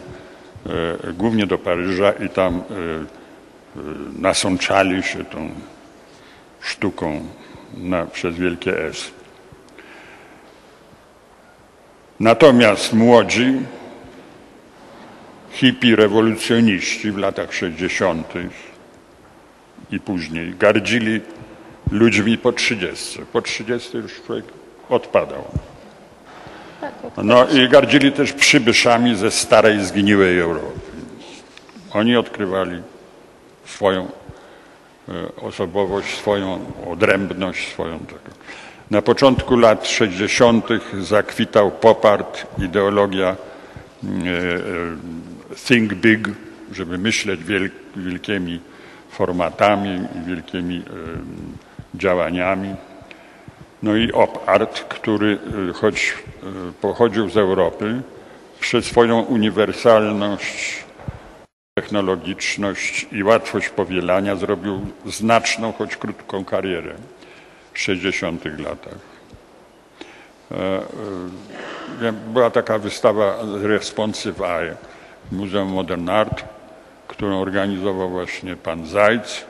e, głównie do Paryża i tam e, e, nasączali się tą sztuką na, przez wielkie S. Natomiast młodzi hippie rewolucjoniści w latach 60. i później gardzili ludźmi po 30. Po 30 już człowiek odpadał. No i gardzili też przybyszami ze starej, zgniłej Europy. Oni odkrywali swoją e, osobowość, swoją odrębność, swoją taką. Na początku lat 60. zakwitał popart, ideologia e, e, think big, żeby myśleć wiel, wielkimi formatami i wielkimi działaniami. No i op-art, który e, choć e, pochodził z Europy, przez swoją uniwersalność, technologiczność i łatwość powielania zrobił znaczną, choć krótką karierę w 60 latach. E, e, Była taka wystawa Responsive Eye w Muzeum Modern Art, którą organizował właśnie pan Zajc.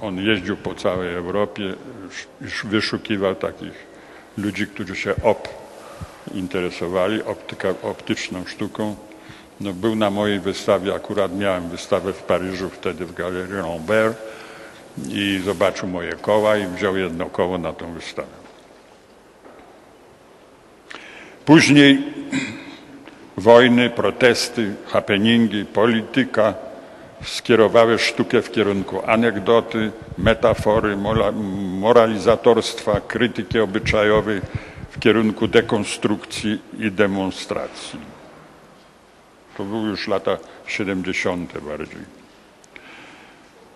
On jeździł po całej Europie, wyszukiwał takich ludzi, którzy się op interesowali optyka, optyczną sztuką. No, był na mojej wystawie, akurat miałem wystawę w Paryżu, wtedy w Galerii Lambert i zobaczył moje koła i wziął jedno koło na tą wystawę. Później wojny, protesty, happeningi, polityka skierowały sztukę w kierunku anegdoty, metafory, moralizatorstwa, krytyki obyczajowej, w kierunku dekonstrukcji i demonstracji. To były już lata 70. bardziej.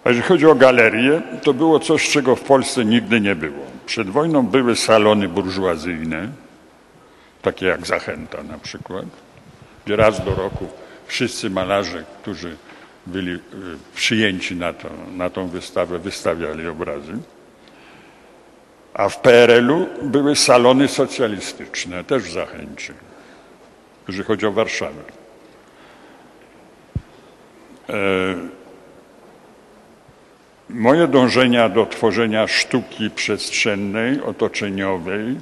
A jeżeli chodzi o galerię, to było coś, czego w Polsce nigdy nie było. Przed wojną były salony burżuazyjne, takie jak Zachęta na przykład, gdzie raz do roku wszyscy malarze, którzy byli y, przyjęci na, to, na tą wystawę, wystawiali obrazy. A w PRL-u były salony socjalistyczne, też w Zachęcie, jeżeli chodzi o Warszawę. E, Moje dążenia do tworzenia sztuki przestrzennej, otoczeniowej,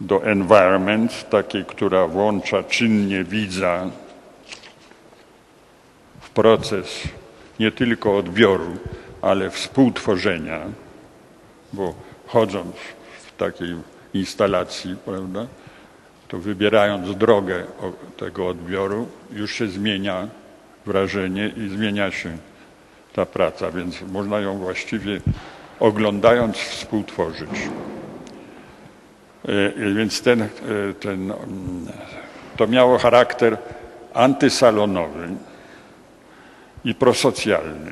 do environment, takiej, która włącza czynnie widza proces nie tylko odbioru, ale współtworzenia, bo chodząc w takiej instalacji, prawda, to wybierając drogę tego odbioru, już się zmienia wrażenie i zmienia się ta praca, więc można ją właściwie oglądając współtworzyć. E, Więc ten, e, ten, mm, to miało charakter antysalonowy i prosocjalny,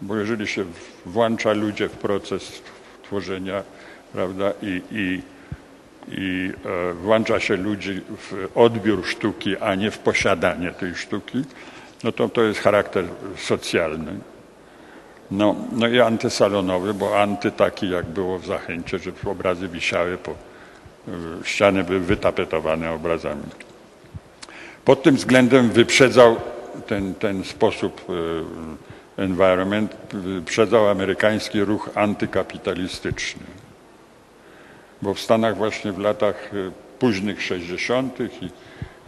bo jeżeli się włącza ludzie w proces tworzenia, prawda, i, i, i e, włącza się ludzi w odbiór sztuki, a nie w posiadanie tej sztuki, no to to jest charakter socjalny. No, no i antysalonowy, bo anty taki jak było w Zachęcie, że obrazy wisiały po, y, ściany były wytapetowane obrazami. Pod tym względem wyprzedzał ten, ten sposób y, environment, wyprzedzał amerykański ruch antykapitalistyczny. Bo w Stanach właśnie w latach y, późnych 60. i,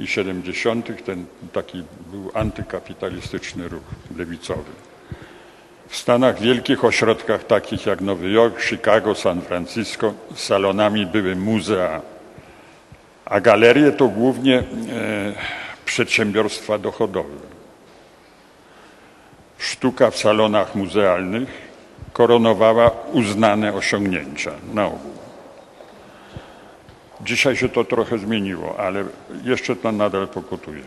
i 70. ten taki był antykapitalistyczny ruch lewicowy. W Stanach, wielkich ośrodkach takich jak Nowy Jork, Chicago, San Francisco, salonami były muzea, a galerie to głównie e, przedsiębiorstwa dochodowe. Sztuka w salonach muzealnych koronowała uznane osiągnięcia na ogół. Dzisiaj się to trochę zmieniło, ale jeszcze to nadal pokutuje.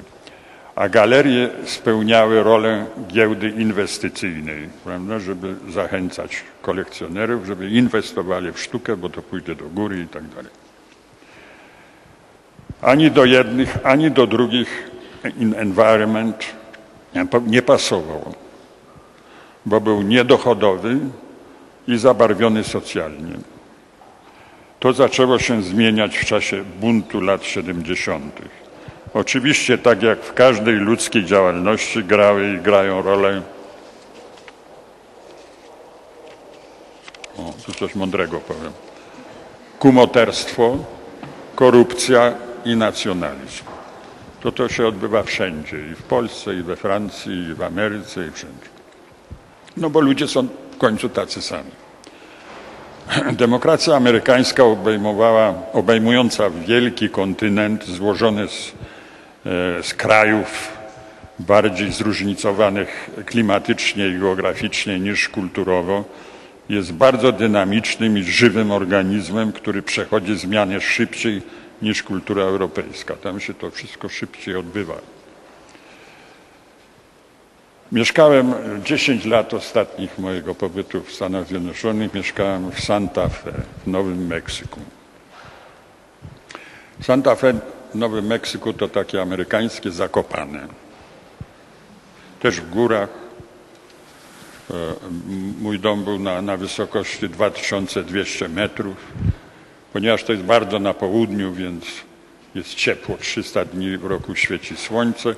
A galerie spełniały rolę giełdy inwestycyjnej, prawda, żeby zachęcać kolekcjonerów, żeby inwestowali w sztukę, bo to pójdzie do góry i tak dalej. Ani do jednych, ani do drugich environment nie, nie pasował, bo był niedochodowy i zabarwiony socjalnie. To zaczęło się zmieniać w czasie buntu lat 70. Oczywiście, tak jak w każdej ludzkiej działalności, grały i grają rolę. O, tu coś mądrego powiem. Kumoterstwo, korupcja i nacjonalizm. To to się odbywa wszędzie i w Polsce, i we Francji, i w Ameryce, i wszędzie. No bo ludzie są w końcu tacy sami. Demokracja amerykańska obejmowała, obejmująca wielki kontynent złożony z, e, z krajów bardziej zróżnicowanych klimatycznie i geograficznie niż kulturowo, jest bardzo dynamicznym i żywym organizmem, który przechodzi zmiany szybciej niż kultura europejska. Tam się to wszystko szybciej odbywa. Mieszkałem 10 lat ostatnich mojego pobytu w Stanach Zjednoczonych, mieszkałem w Santa Fe w Nowym Meksyku. Santa Fe w Nowym Meksyku to takie amerykańskie Zakopane. Też w górach. E, mój dom był na, na wysokości 2200 metrów. Ponieważ to jest bardzo na południu, więc jest ciepło, 300 dni w roku świeci słońce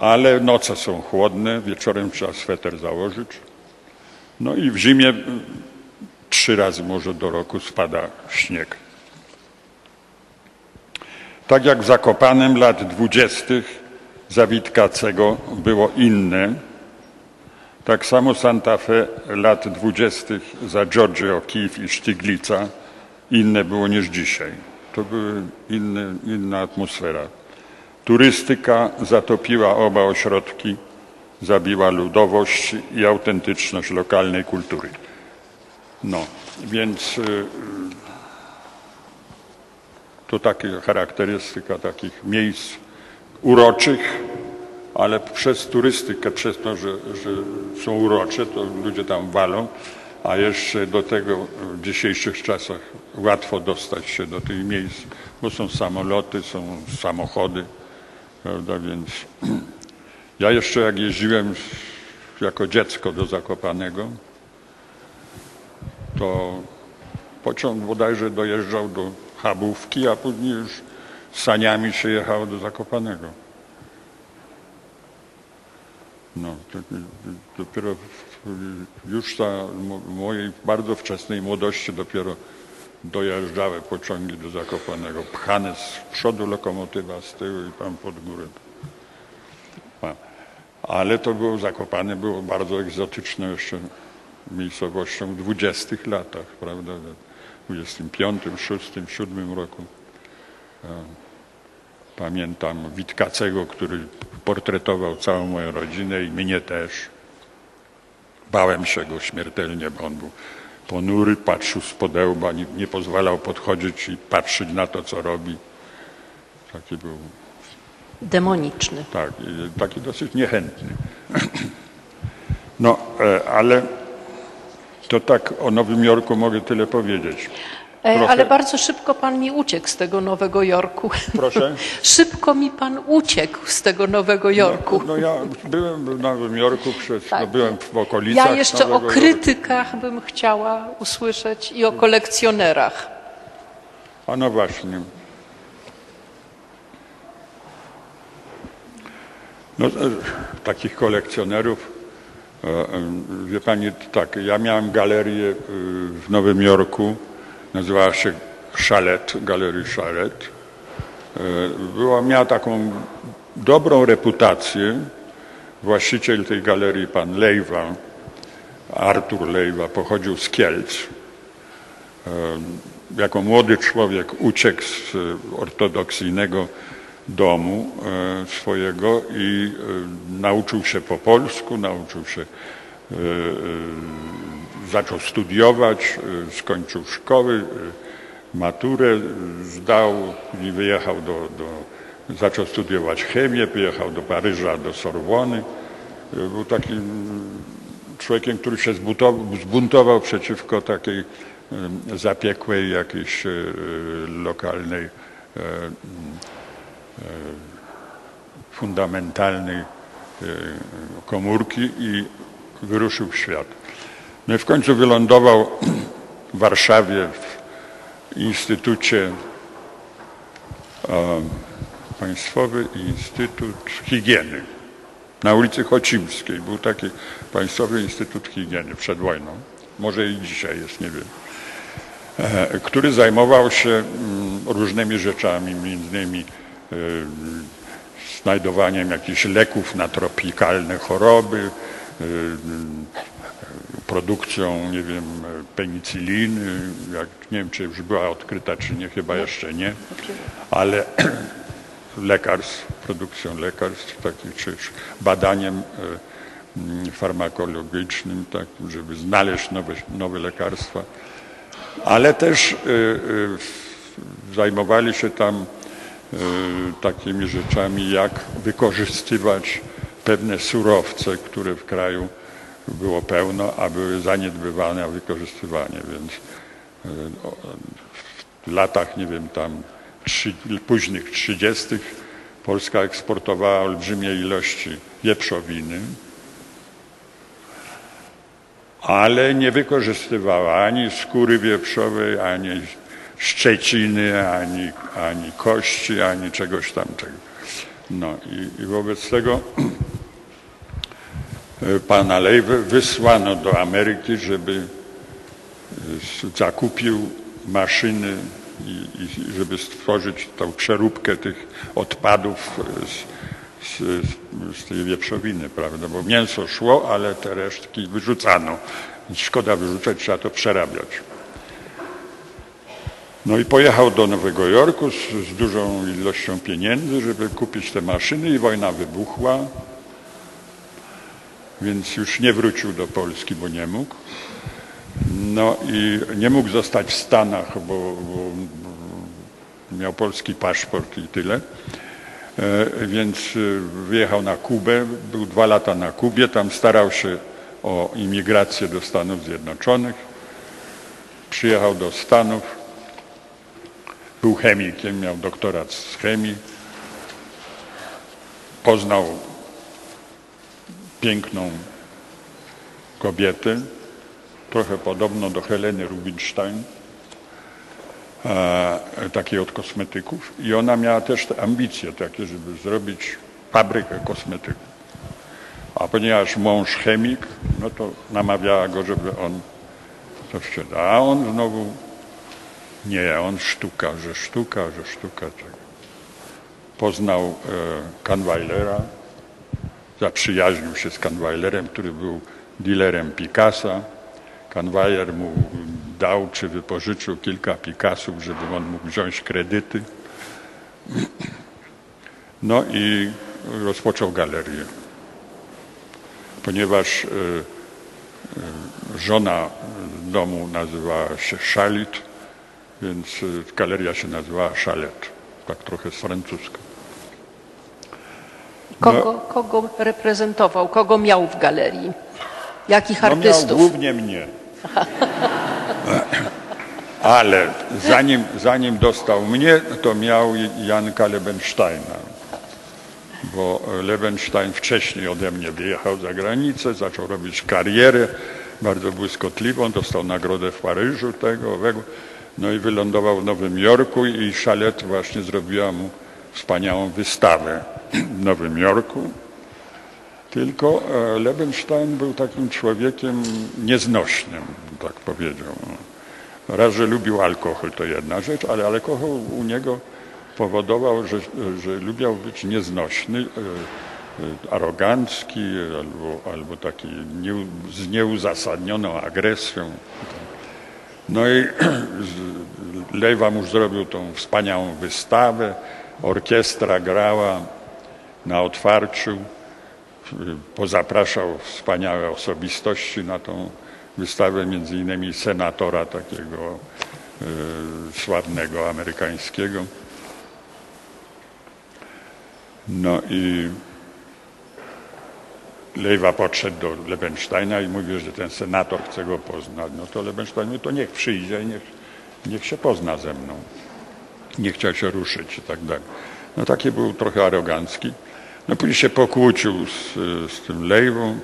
ale noce są chłodne, wieczorem trzeba sweter założyć. No i w zimie trzy razy może do roku spada śnieg. Tak jak w Zakopanem lat dwudziestych za Witkacego było inne, tak samo Santa Fe lat dwudziestych za George O'Keeffe i Stiglitza inne było niż dzisiaj. To była inna atmosfera. Turystyka zatopiła oba ośrodki, zabiła ludowość i autentyczność lokalnej kultury. No, więc y, to taka charakterystyka takich miejsc uroczych, ale przez turystykę, przez to, że, że są urocze, to ludzie tam walą, a jeszcze do tego w dzisiejszych czasach łatwo dostać się do tych miejsc, bo są samoloty, są samochody. Prawda? Więc ja jeszcze jak jeździłem jako dziecko do Zakopanego, to pociąg bodajże dojeżdżał do Chabówki, a później już saniami się jechało do Zakopanego. No, to, dopiero już za mojej bardzo wczesnej młodości dopiero dojeżdżały pociągi do Zakopanego, pchane z przodu lokomotywa, z tyłu i tam pod górę. Ale to było Zakopane, było bardzo egzotyczne jeszcze miejscowością w dwudziestych latach, prawda, w 25, 6, 7 roku. Pamiętam Witkacego, który portretował całą moją rodzinę i mnie też. Bałem się go śmiertelnie, bo on był ponury, patrzył z podełba, nie, nie pozwalał podchodzić i patrzeć na to, co robi. Taki był. Demoniczny. Tak, taki dosyć niechętny. No, e, ale to tak o Nowym Jorku mogę tyle powiedzieć. E, Trochę- Ale bardzo szybko pan mi uciekł z tego Nowego Jorku. Proszę? szybko mi pan uciekł z tego Nowego Jorku. No ja byłem w Nowym Jorku, przez, no, Tak. byłem w okolicach Ja jeszcze o Nowego Jorku. krytykach bym chciała usłyszeć i o kolekcjonerach. A no właśnie. No, e, takich kolekcjonerów, e, wie pani, tak, ja miałem galerię e, w Nowym Jorku, nazywała się Chalet, Galerii Chalet. E, Była, miała taką dobrą reputację. Właściciel tej galerii, pan Lejwa, Artur Lejwa, pochodził z Kielc jako młody człowiek uciekł z e, ortodoksyjnego domu e, swojego i e, nauczył się po polsku, nauczył się, e, e, zaczął studiować, e, skończył szkoły, e, maturę zdał i wyjechał do, do zaczął studiować chemię, wyjechał do Paryża, do Sorbony. Był takim człowiekiem, który się zbuntował przeciwko takiej zapiekłej jakiejś lokalnej, fundamentalnej komórki i wyruszył w świat. No i w końcu wylądował w Warszawie w Instytucie e, Państwowy Instytut Higieny na ulicy Chocimskiej. Był taki Państwowy Instytut Higieny przed wojną. Może i dzisiaj jest, nie wiem. E, który zajmował się mm, różnymi rzeczami, między innymi e, znajdowaniem jakichś leków na tropikalne choroby, e, produkcją, nie wiem, penicyliny, jak, nie wiem, czy już była odkryta, czy nie, chyba jeszcze nie, ale lekarstw, produkcją lekarstw, takich, czy badaniem e, farmakologicznym, tak, żeby znaleźć nowe, nowe lekarstwa. Ale też e, e, zajmowali się tam takimi rzeczami, jak wykorzystywać pewne surowce, które w kraju było pełno, a były zaniedbywane, wykorzystywanie, więc e, w latach, nie wiem, tam trzy, późnych trzydziestych Polska eksportowała olbrzymie ilości wieprzowiny, ale nie wykorzystywała ani skóry wieprzowej, ani szczeciny, ani, ani kości, ani czegoś tam. No i, i wobec tego pana Lejwę wysłano do Ameryki, żeby e, zakupił maszyny i, i żeby stworzyć tą przeróbkę tych odpadów z, z, z tej wieprzowiny, prawda? Bo mięso szło, ale te resztki wyrzucano. Szkoda wyrzucać, trzeba to przerabiać. No i pojechał do Nowego Jorku z, z dużą ilością pieniędzy, żeby kupić te maszyny i wojna wybuchła. Więc już nie wrócił do Polski, bo nie mógł. No i nie mógł zostać w Stanach, bo, bo miał polski paszport i tyle. E, Więc e, wyjechał na Kubę, był dwa lata na Kubie, tam starał się o imigrację do Stanów Zjednoczonych. Przyjechał do Stanów, był chemikiem, miał doktorat z chemii. Poznał piękną kobietę, trochę podobną do Heleny Rubinstein, e, takiej od kosmetyków. I ona miała też te ambicje takie, żeby zrobić fabrykę kosmetyków. A ponieważ mąż chemik, no to namawiała go, żeby on to sprzedał. A on znowu nie, on sztuka, że sztuka, że sztuka. Tak. Poznał e, Kahnweilera, zaprzyjaźnił się z Kahnweilerem, który był dealerem Picassa. Kahnweiler mu dał czy wypożyczył kilka Picassów, żeby on mógł wziąć kredyty. No i rozpoczął galerię. Ponieważ e, e, żona domu nazywała się Chalit, więc e, galeria się nazywała Chalet, tak trochę z francuska. Kogo, kogo reprezentował, kogo miał w galerii? Jakich No miał artystów? głównie mnie. Ale zanim, zanim dostał mnie, to miał Janka Lebensteina. Bo Lebenstein wcześniej ode mnie wyjechał za granicę, zaczął robić karierę bardzo błyskotliwą, dostał nagrodę w Paryżu tego, owego. No i wylądował w Nowym Jorku i Chalet właśnie zrobiła mu wspaniałą wystawę w Nowym Jorku. Tylko e, Lebenstein był takim człowiekiem nieznośnym, tak powiedział. Raz, że lubił alkohol, to jedna rzecz, ale alkohol u niego powodował, że, że lubiał być nieznośny, e, e, arogancki albo, albo taki nie, z nieuzasadnioną agresją. No i Lejwa mu zrobił tą wspaniałą wystawę, orkiestra grała na otwarciu pozapraszał wspaniałe osobistości na tą wystawę, między innymi senatora takiego sławnego amerykańskiego. No i Lejwa podszedł do Lebensteina i mówił, że ten senator chce go poznać. No to Lebenstein mówi, to niech przyjdzie i niech, niech się pozna ze mną. Nie chciał się ruszyć i tak dalej. No taki był trochę arogancki. No później się pokłócił z, z tym Lejwą.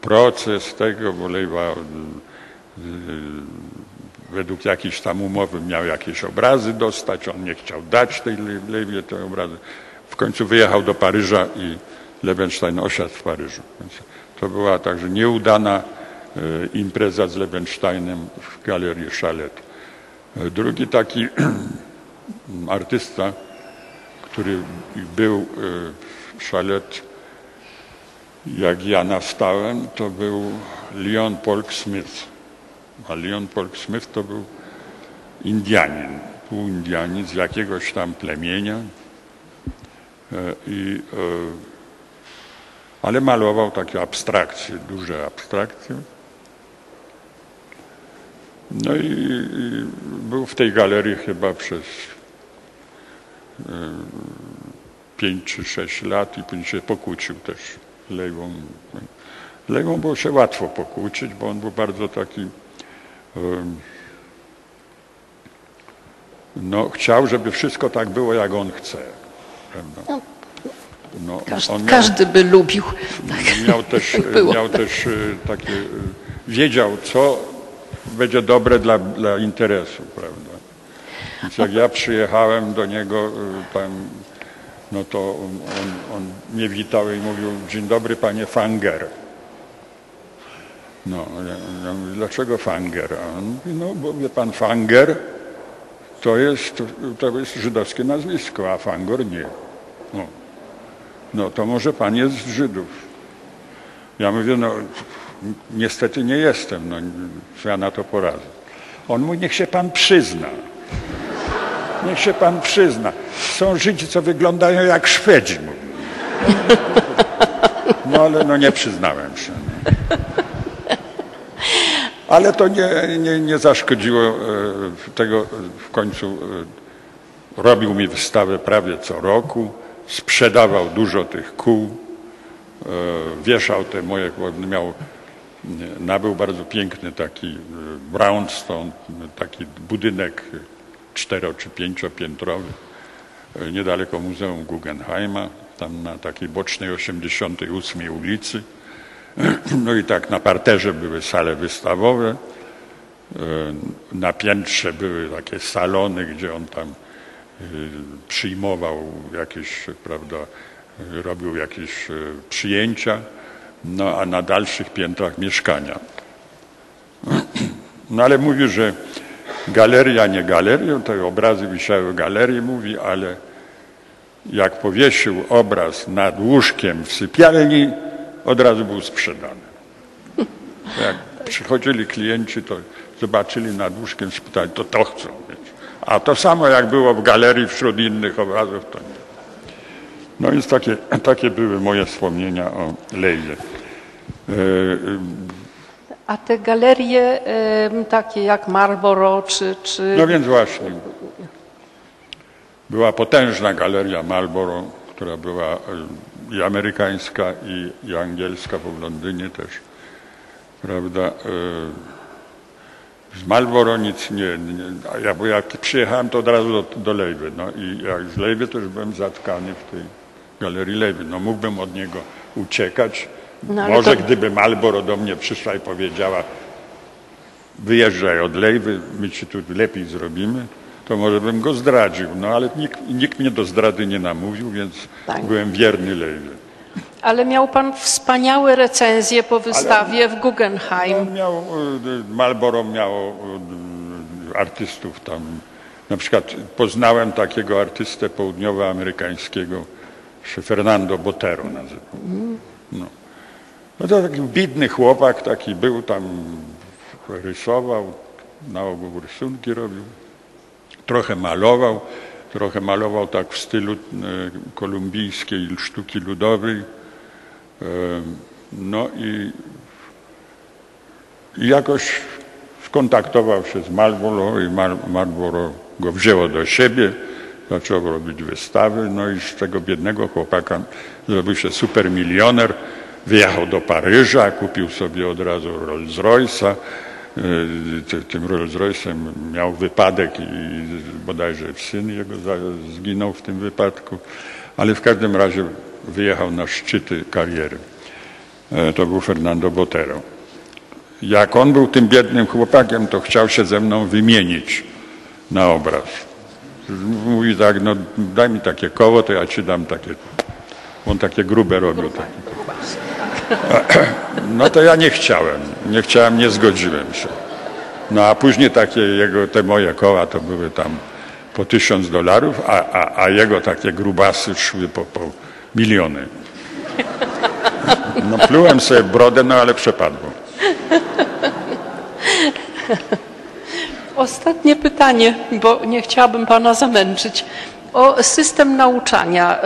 Proces tego, bo Lejwa y, y, według jakiejś tam umowy miał jakieś obrazy dostać. On nie chciał dać tej Lejwie te obrazy. W końcu wyjechał do Paryża i Lebenstein osiadł w Paryżu. Więc to była także nieudana e, impreza z Lebensteinem w galerii Chalet. Drugi taki artysta, który był e, w Chalet, jak ja nastałem, to był Leon Polk Smith. A Leon Polk Smith to był Indianin, półindianin z jakiegoś tam plemienia. I ale malował takie abstrakcje, duże abstrakcje. No i, i był w tej galerii chyba przez y, pięć czy sześć lat i później się pokłócił też z Lejwą. Lejwą było się łatwo pokłócić, bo on był bardzo taki no, chciał, żeby wszystko tak było, jak on chce. Prawda? No, Każdy, on miał- każdy by lubił. Tak. miał też, Było. miał też y, takie, wiedział, co będzie dobre dla, dla interesu, prawda. Jak ja przyjechałem do niego y, tam, no to on, on, mnie witał i mówił, dzień dobry panie Fanger. No, ja, ja mówię, dlaczego Fanger? A on mówi, no bo wie pan Fanger to jest, to jest żydowskie nazwisko, a Fangor nie. No. No to może pan jest z Żydów. Ja mówię, no niestety nie jestem, no ja na to poradzę. On mówi, niech się pan przyzna. Niech się pan przyzna. Są Żydzi, co wyglądają jak Szwedzi. No ale no nie przyznałem się. No. Ale to nie, nie, nie zaszkodziło e, tego w końcu e, robił mi wystawę prawie co roku, sprzedawał dużo tych kół, e, wieszał te moje, miał, nabył bardzo piękny taki e, brownstone, taki budynek cztero czy pięciopiętrowy, e, niedaleko Muzeum Guggenheima, tam na takiej bocznej 88 ulicy. No i tak na parterze były sale wystawowe, e, na piętrze były takie salony, gdzie on tam y, przyjmował jakieś, prawda, robił jakieś przyjęcia, no a na dalszych piętrach mieszkania. No ale mówi, że galeria nie galerią, te obrazy wisiały w galerii, mówi, ale jak powiesił obraz nad łóżkiem w sypialni, od razu był sprzedany. Jak przychodzili klienci, to zobaczyli nad łóżkiem, spytali, to to chcą mieć. A to samo jak było w galerii wśród innych obrazów, to nie. No więc takie, takie były moje wspomnienia o Lejzie. A te galerie takie jak Marlboro czy, czy No więc właśnie. Była potężna galeria Marlboro, która była i amerykańska, i, i angielska, bo w Londynie też. Prawda? Z Marlboro nic nie, nie ja, bo jak przyjechałem, to od razu do, do Lejwy. No i jak z Lejwy, już byłem zatkany w tej galerii Lejwy. No mógłbym od niego uciekać. No, ale Może to- gdyby Marlboro do mnie przyszła i powiedziała, wyjeżdżaj od Lejwy, my ci tu lepiej zrobimy, to może bym go zdradził. No ale nikt, nikt mnie do zdrady nie namówił, więc Tak. byłem wierny Lejwie. Ale miał pan wspaniałe recenzje po wystawie w Guggenheim. On miał, y, Marlboro miało y, artystów tam. Na przykład poznałem takiego artystę południowoamerykańskiego, Fernando Botero nazywał. No. No to taki biedny chłopak, taki był tam, rysował, na ogół rysunki robił. Trochę malował, trochę malował tak w stylu e, kolumbijskiej sztuki ludowej. E, No i, jakoś skontaktował się z Marlboro i Mar Marlboro go wzięło do siebie, zaczął robić wystawy, no i z tego biednego chłopaka zrobił się supermilioner, wyjechał do Paryża, kupił sobie od razu Rolls Royce'a, Ty- tym Rolls Royce'em miał wypadek i bodajże syn jego zginął w tym wypadku, ale w każdym razie wyjechał na szczyty kariery. E, To był Fernando Botero. Jak on był tym biednym chłopakiem, to chciał się ze mną wymienić na obraz. Mówi tak, no daj mi takie koło, to ja ci dam takie. On takie grube robił. Takie. No to ja nie chciałem. Nie chciałem, nie zgodziłem się. No a później takie jego, te moje koła to były tam po tysiąc dolarów, a, a, a jego takie grubasy szły po, po miliony. No plułem sobie brodę, no ale przepadło. Ostatnie pytanie, bo nie chciałabym Pana zamęczyć. O system nauczania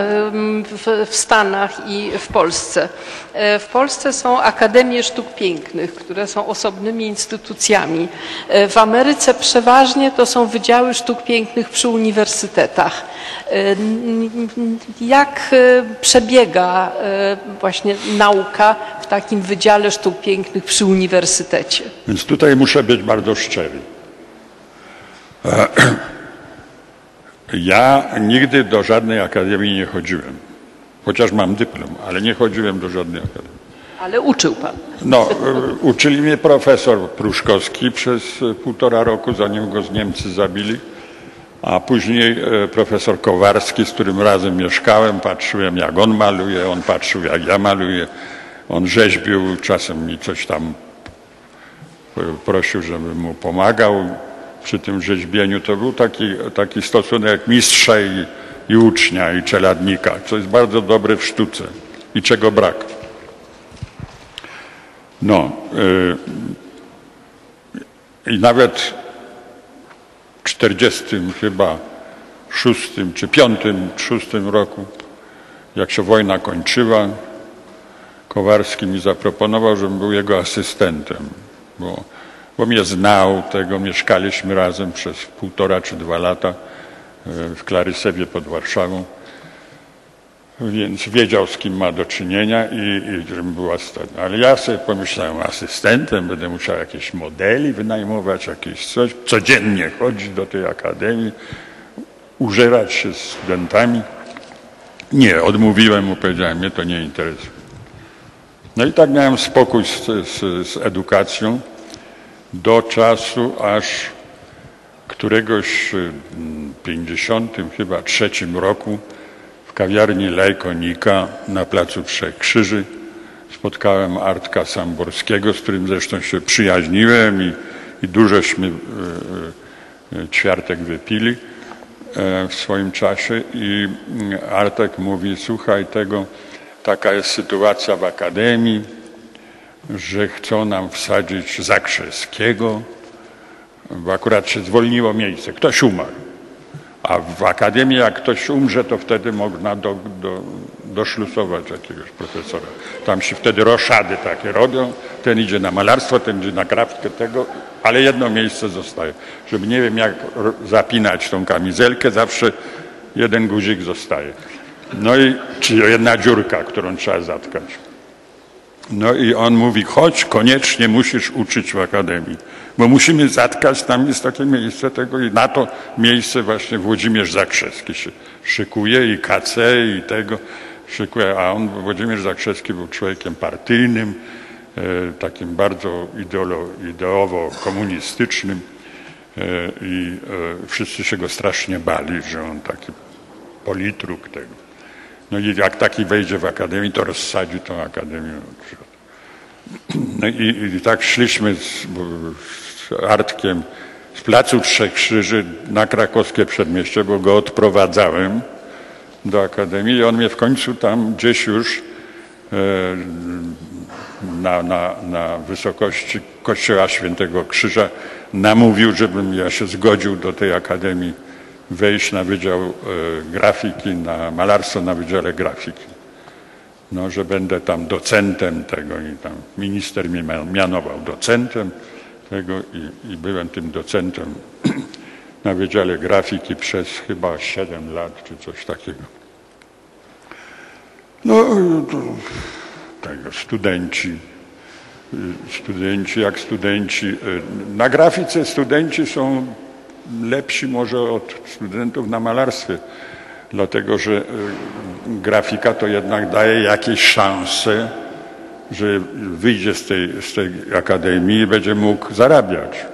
w, w Stanach i w Polsce. E, W Polsce są Akademie Sztuk Pięknych, które są osobnymi instytucjami. E, W Ameryce przeważnie to są Wydziały Sztuk Pięknych przy uniwersytetach. E, Jak przebiega właśnie nauka w takim Wydziale Sztuk Pięknych przy uniwersytecie? Więc tutaj muszę być bardzo szczery. Ja nigdy do żadnej akademii nie chodziłem. Chociaż mam dyplom, ale nie chodziłem do żadnej akademii. Ale uczył Pan. No, e, uczyli mnie profesor Pruszkowski przez e, półtora roku, zanim go z Niemcy zabili, a później e, profesor Kowarski, z którym razem mieszkałem, patrzyłem jak on maluje, on patrzył jak ja maluję, on rzeźbił, czasem mi coś tam prosił, żebym mu pomagał przy tym rzeźbieniu. To był taki, taki stosunek mistrza i, i ucznia, i czeladnika, co jest bardzo dobre w sztuce i czego brak. No. y, I nawet w 40 chyba szóstym czy piątym, szóstym roku, jak się wojna kończyła, Kowarski mi zaproponował, żebym był jego asystentem, bo, bo mnie znał, tego mieszkaliśmy razem przez półtora czy dwa lata y, w Klarysewie pod Warszawą więc wiedział, z kim ma do czynienia i, i żebym był asystentem. Ale ja sobie pomyślałem, asystentem będę musiał jakieś modeli wynajmować, jakieś coś, codziennie chodzić do tej akademii, użerać się z studentami. Nie, odmówiłem mu, powiedziałem, mnie to nie interesuje. No i tak miałem spokój z, z, z edukacją do czasu, aż któregoś y, w 50 chyba trzecim roku w kawiarni Lejkonika na Placu Trzech Krzyży spotkałem Artka Samborskiego, z którym zresztą się przyjaźniłem i, i dużośmy e, e, ćwiartek wypili e, w swoim czasie i mm, Artek mówi, słuchaj tego, taka jest sytuacja w Akademii, że chcą nam wsadzić Zakrzeskiego, bo akurat się zwolniło miejsce, ktoś umarł. A w akademii, jak ktoś umrze, to wtedy można do, do, doszlusować jakiegoś profesora. Tam się wtedy roszady takie robią. Ten idzie na malarstwo, ten idzie na grafikę tego, ale jedno miejsce zostaje. Żeby nie wiem, jak zapinać tą kamizelkę, zawsze jeden guzik zostaje. No i, czy jedna dziurka, którą trzeba zatkać. No i on mówi, chodź, koniecznie musisz uczyć w akademii, bo musimy zatkać, tam jest takie miejsce tego i na to miejsce właśnie Włodzimierz Zakrzewski się szykuje i KC i tego szykuje, a on, Włodzimierz Zakrzewski był człowiekiem partyjnym, e, takim bardzo ideolo, ideowo-komunistycznym e, i e, wszyscy się go strasznie bali, że on taki politruk tego. No i jak taki wejdzie w akademię, to rozsadzi tą akademię. No i, i tak szliśmy z, z Artkiem z Placu Trzech Krzyży na krakowskie przedmieście, bo go odprowadzałem do akademii i on mnie w końcu tam gdzieś już e, na, na, na wysokości kościoła Świętego Krzyża namówił, żebym ja się zgodził do tej akademii wejść na Wydział e, Grafiki, na malarstwo na Wydziale Grafiki. No, że będę tam docentem tego i tam minister mnie mia- mianował docentem tego i, i byłem tym docentem na Wydziale Grafiki przez chyba 7 lat czy coś takiego. No, to, tego, studenci, y, studenci jak studenci. Na grafice studenci są lepsi może od studentów na malarstwie, dlatego że y, grafika to jednak daje jakieś szanse, że wyjdzie z tej, z tej akademii i będzie mógł zarabiać.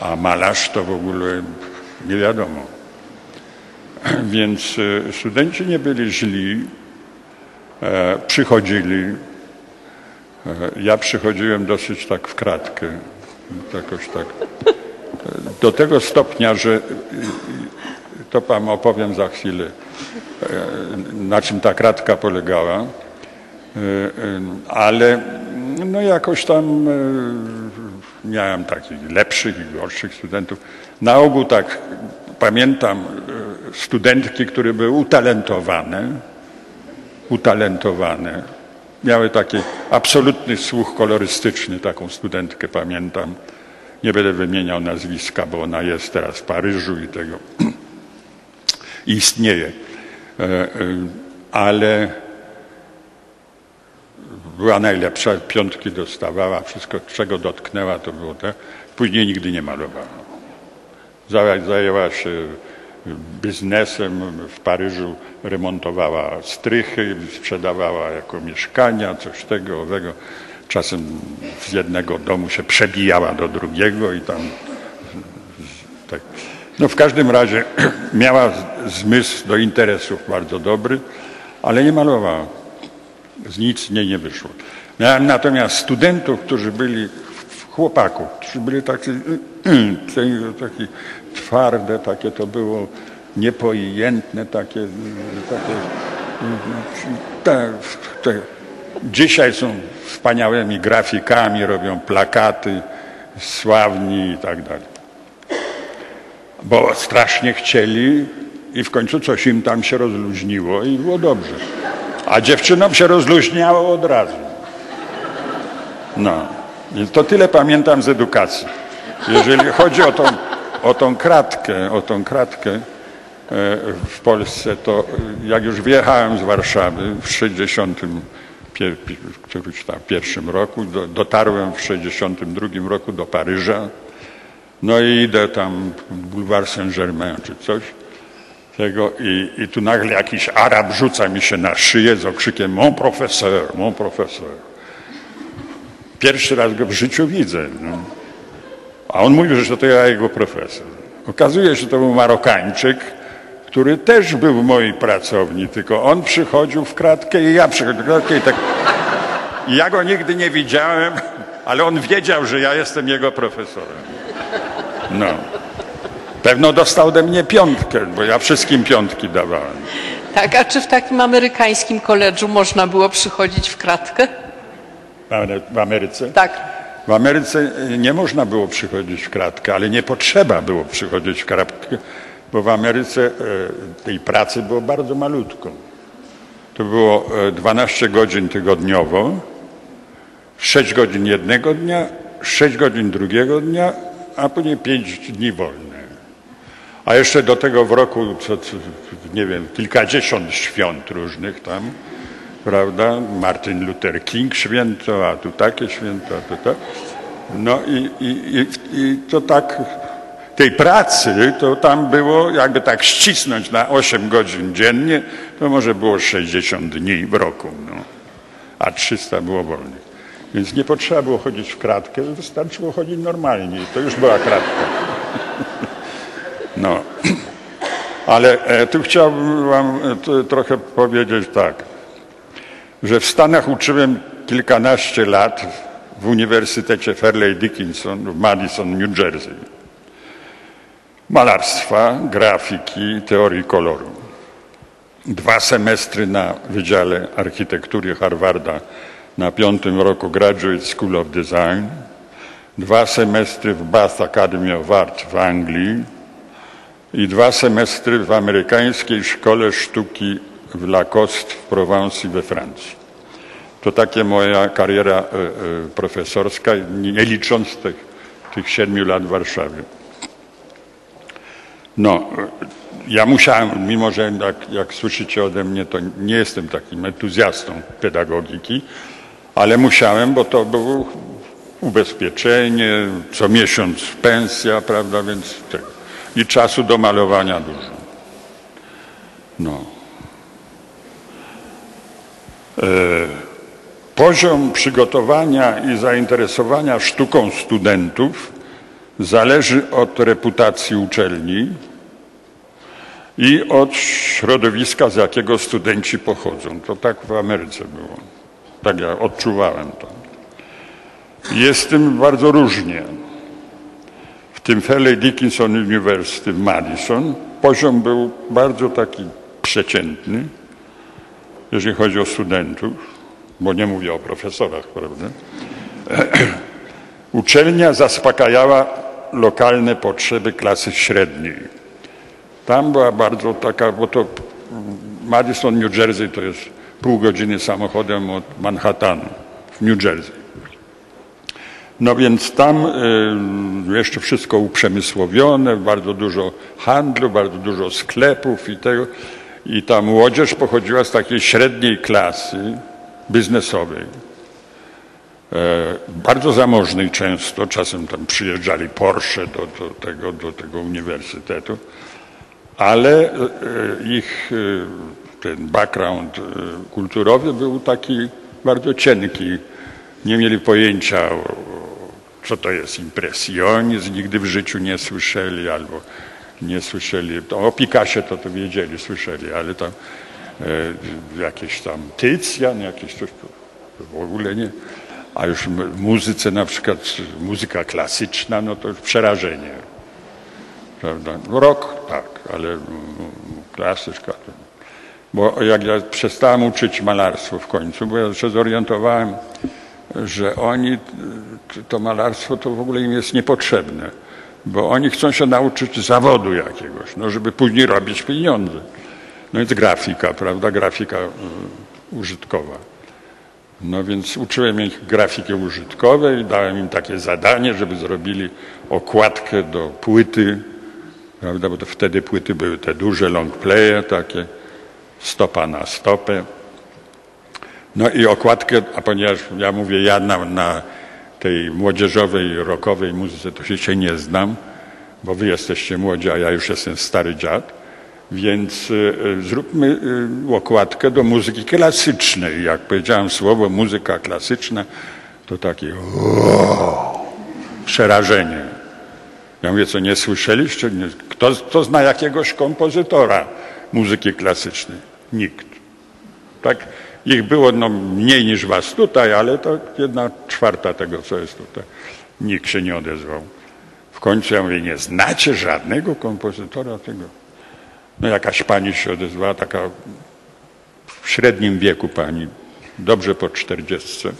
A malarz to w ogóle nie wiadomo. Więc y, studenci nie byli źli, e, przychodzili. E, ja przychodziłem dosyć tak w kratkę, jakoś tak. Do tego stopnia, że y, y, to Wam opowiem za chwilę, e, na czym ta kratka polegała. E, e, Ale no jakoś tam miałem takich lepszych i gorszych studentów. Na ogół tak pamiętam studentki, które były utalentowane, utalentowane. Miały taki absolutny słuch kolorystyczny, taką studentkę pamiętam. Nie będę wymieniał nazwiska, bo ona jest teraz w Paryżu i tego istnieje. E, e, Ale była najlepsza, piątki dostawała, wszystko czego dotknęła to było te. Później nigdy nie malowała. Zaj- Zajęła się biznesem w Paryżu, remontowała strychy, sprzedawała jako mieszkania, coś tego, owego. Czasem z jednego domu się przebijała do drugiego i tam tak. No w każdym razie miała zmysł do interesów bardzo dobry, ale nie malowała. Z nic nie, nie wyszło. Miałem natomiast studentów, którzy byli, chłopaków, którzy byli tacy, takie twarde, takie to było niepojętne, takie, takie te, dzisiaj są wspaniałymi grafikami, robią plakaty, sławni i tak dalej. Bo strasznie chcieli i w końcu coś im tam się rozluźniło i było dobrze. A dziewczynom się rozluźniało od razu. No, to tyle pamiętam z edukacji. Jeżeli chodzi o tą, o tą kratkę, o tą kratkę e, w Polsce, to jak już wyjechałem z Warszawy w 60 pier, którymś tam pierwszym roku, do, dotarłem w 62 roku do Paryża. No i idę tam bulwar Saint-Germain czy coś tego i, i tu nagle jakiś Arab rzuca mi się na szyję z okrzykiem mon profesor, mon profesor. Pierwszy raz go w życiu widzę. No. A on mówi, że to ja jego profesor. Okazuje się, to był Marokańczyk, który też był w mojej pracowni, tylko on przychodził w kratkę i ja przychodziłem w kratkę i tak. I ja go nigdy nie widziałem, ale on wiedział, że ja jestem jego profesorem. No. Pewno dostał ode mnie piątkę, bo ja wszystkim piątki dawałem. Tak, a czy w takim amerykańskim koledżu można było przychodzić w kratkę? W Ameryce? Tak. W Ameryce nie można było przychodzić w kratkę, ale nie potrzeba było przychodzić w kratkę, bo w Ameryce e, tej pracy było bardzo malutko. To było e, 12 godzin tygodniowo, 6 godzin jednego dnia, 6 godzin drugiego dnia, a później 5 dni wolne. A jeszcze do tego w roku, co, co, nie wiem, kilkadziesiąt świąt różnych tam, prawda? Martin Luther King święto, a tu takie święto, a tu tak. No i, i, i, i to tak, tej pracy to tam było, jakby tak ścisnąć na 8 godzin dziennie, to może było 60 dni w roku, no. a 300 było wolnych. Więc nie potrzeba było chodzić w kratkę, wystarczyło chodzić normalnie to już była kratka. No. Ale e, tu chciałbym wam e, trochę powiedzieć tak, że w Stanach uczyłem kilkanaście lat w Uniwersytecie Fairleigh Dickinson w Madison, New Jersey. Malarstwa, grafiki, teorii koloru. Dwa semestry na Wydziale Architektury Harvarda na piątym roku Graduate School of Design. Dwa semestry w Bath Academy of Art w Anglii i dwa semestry w amerykańskiej szkole sztuki w Lacoste w Prowansji we Francji. To takie moja kariera e, e, profesorska, nie licząc tych tych siedmiu lat w Warszawie. No, ja musiałem, mimo że jak, jak słyszycie ode mnie, to nie jestem takim entuzjastą pedagogiki, ale musiałem, bo to było ubezpieczenie, co miesiąc pensja, prawda, więc tego. i czasu do malowania dużo. No. E, poziom przygotowania i zainteresowania sztuką studentów zależy od reputacji uczelni i od środowiska, z jakiego studenci pochodzą. To tak w Ameryce było. Tak ja odczuwałem to. Jest tym bardzo różnie. W tym Fairleigh Dickinson University w Madison poziom był bardzo taki przeciętny, jeżeli chodzi o studentów, bo nie mówię o profesorach, prawda? Uczelnia zaspokajała lokalne potrzeby klasy średniej. Tam była bardzo taka, bo to Madison, New Jersey to jest pół godziny samochodem od Manhattanu w New Jersey. No więc tam y, jeszcze wszystko uprzemysłowione, bardzo dużo handlu, bardzo dużo sklepów i tego. I ta młodzież pochodziła z takiej średniej klasy biznesowej. E, bardzo zamożnej często, czasem tam przyjeżdżali Porsche do, do, tego, do tego uniwersytetu, ale e, ich e, ten background kulturowy był taki bardzo cienki. Nie mieli pojęcia, co to jest impresjonizm, nigdy w życiu nie słyszeli albo nie słyszeli. O Picassie to, to wiedzieli, słyszeli, ale tam e, jakieś tam Tycjan, jakieś coś w ogóle nie. A już w muzyce na przykład muzyka klasyczna, no to już przerażenie. Prawda? Rok tak, ale klasyczka to... Bo jak ja przestałem uczyć malarstwo w końcu, bo ja się zorientowałem, że oni, to malarstwo to w ogóle im jest niepotrzebne, bo oni chcą się nauczyć zawodu jakiegoś, no żeby później robić pieniądze. No jest grafika, prawda, grafika użytkowa. No więc uczyłem ich grafiki użytkowej, dałem im takie zadanie, żeby zrobili okładkę do płyty, prawda, bo to wtedy płyty były te duże long playe, takie stopa na stopę. No i okładkę, a ponieważ ja mówię ja na, na tej młodzieżowej, rockowej muzyce, to się nie znam, bo wy jesteście młodzi, a ja już jestem stary dziad, więc y, zróbmy y, okładkę do muzyki klasycznej. Jak powiedziałem słowo muzyka klasyczna, to takie o, przerażenie. Ja mówię, co nie słyszeliście? Kto, kto zna jakiegoś kompozytora muzyki klasycznej? Nikt. Tak? Ich było no, mniej niż was tutaj, ale to jedna czwarta tego, co jest tutaj. Nikt się nie odezwał. W końcu ja mówię, nie znacie żadnego kompozytora tego. No jakaś pani się odezwała, taka w średnim wieku pani, dobrze po czterdziestce,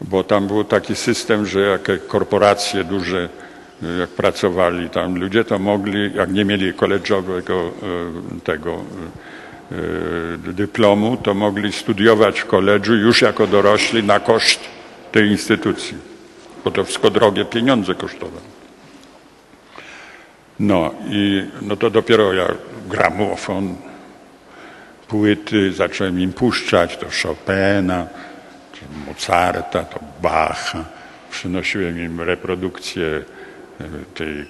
bo tam był taki system, że jak korporacje duże, jak pracowali tam ludzie, to mogli, jak nie mieli koleżowego e, tego e, dyplomu, to mogli studiować w koledżu już jako dorośli na koszt tej instytucji, bo to wszystko drogie pieniądze kosztowało. No i no to dopiero ja gramofon, płyty zacząłem im puszczać, to Chopina, to Mozarta, to Bacha. Przynosiłem im reprodukcję e, tej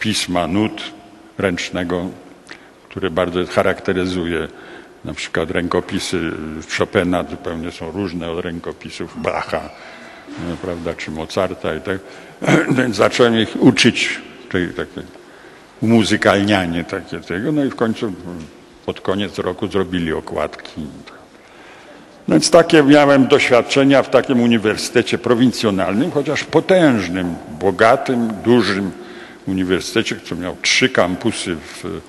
pisma nut ręcznego, które bardzo charakteryzuje na przykład rękopisy Chopina zupełnie są różne od rękopisów Bacha, no, prawda, czy Mozarta i tak. Zacząłem ich uczyć tej, takie umuzykalnianie takie tego, no i w końcu pod koniec roku zrobili okładki. Więc takie miałem doświadczenia w takim uniwersytecie prowincjonalnym, chociaż potężnym, bogatym, dużym uniwersytecie, który miał trzy kampusy w,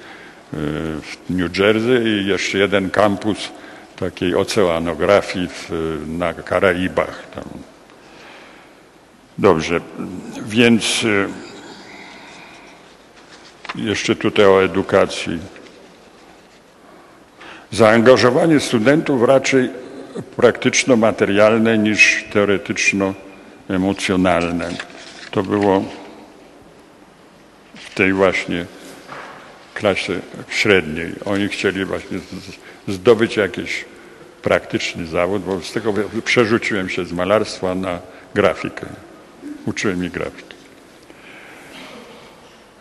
w New Jersey i jeszcze jeden kampus takiej oceanografii w, na Karaibach. Tam. Dobrze, więc jeszcze tutaj o edukacji. Zaangażowanie studentów raczej praktyczno-materialne niż teoretyczno-emocjonalne. to było w tej właśnie klasie średniej. Oni chcieli właśnie zdobyć jakiś praktyczny zawód, bo z tego przerzuciłem się z malarstwa na grafikę. Uczyłem mi grafiki.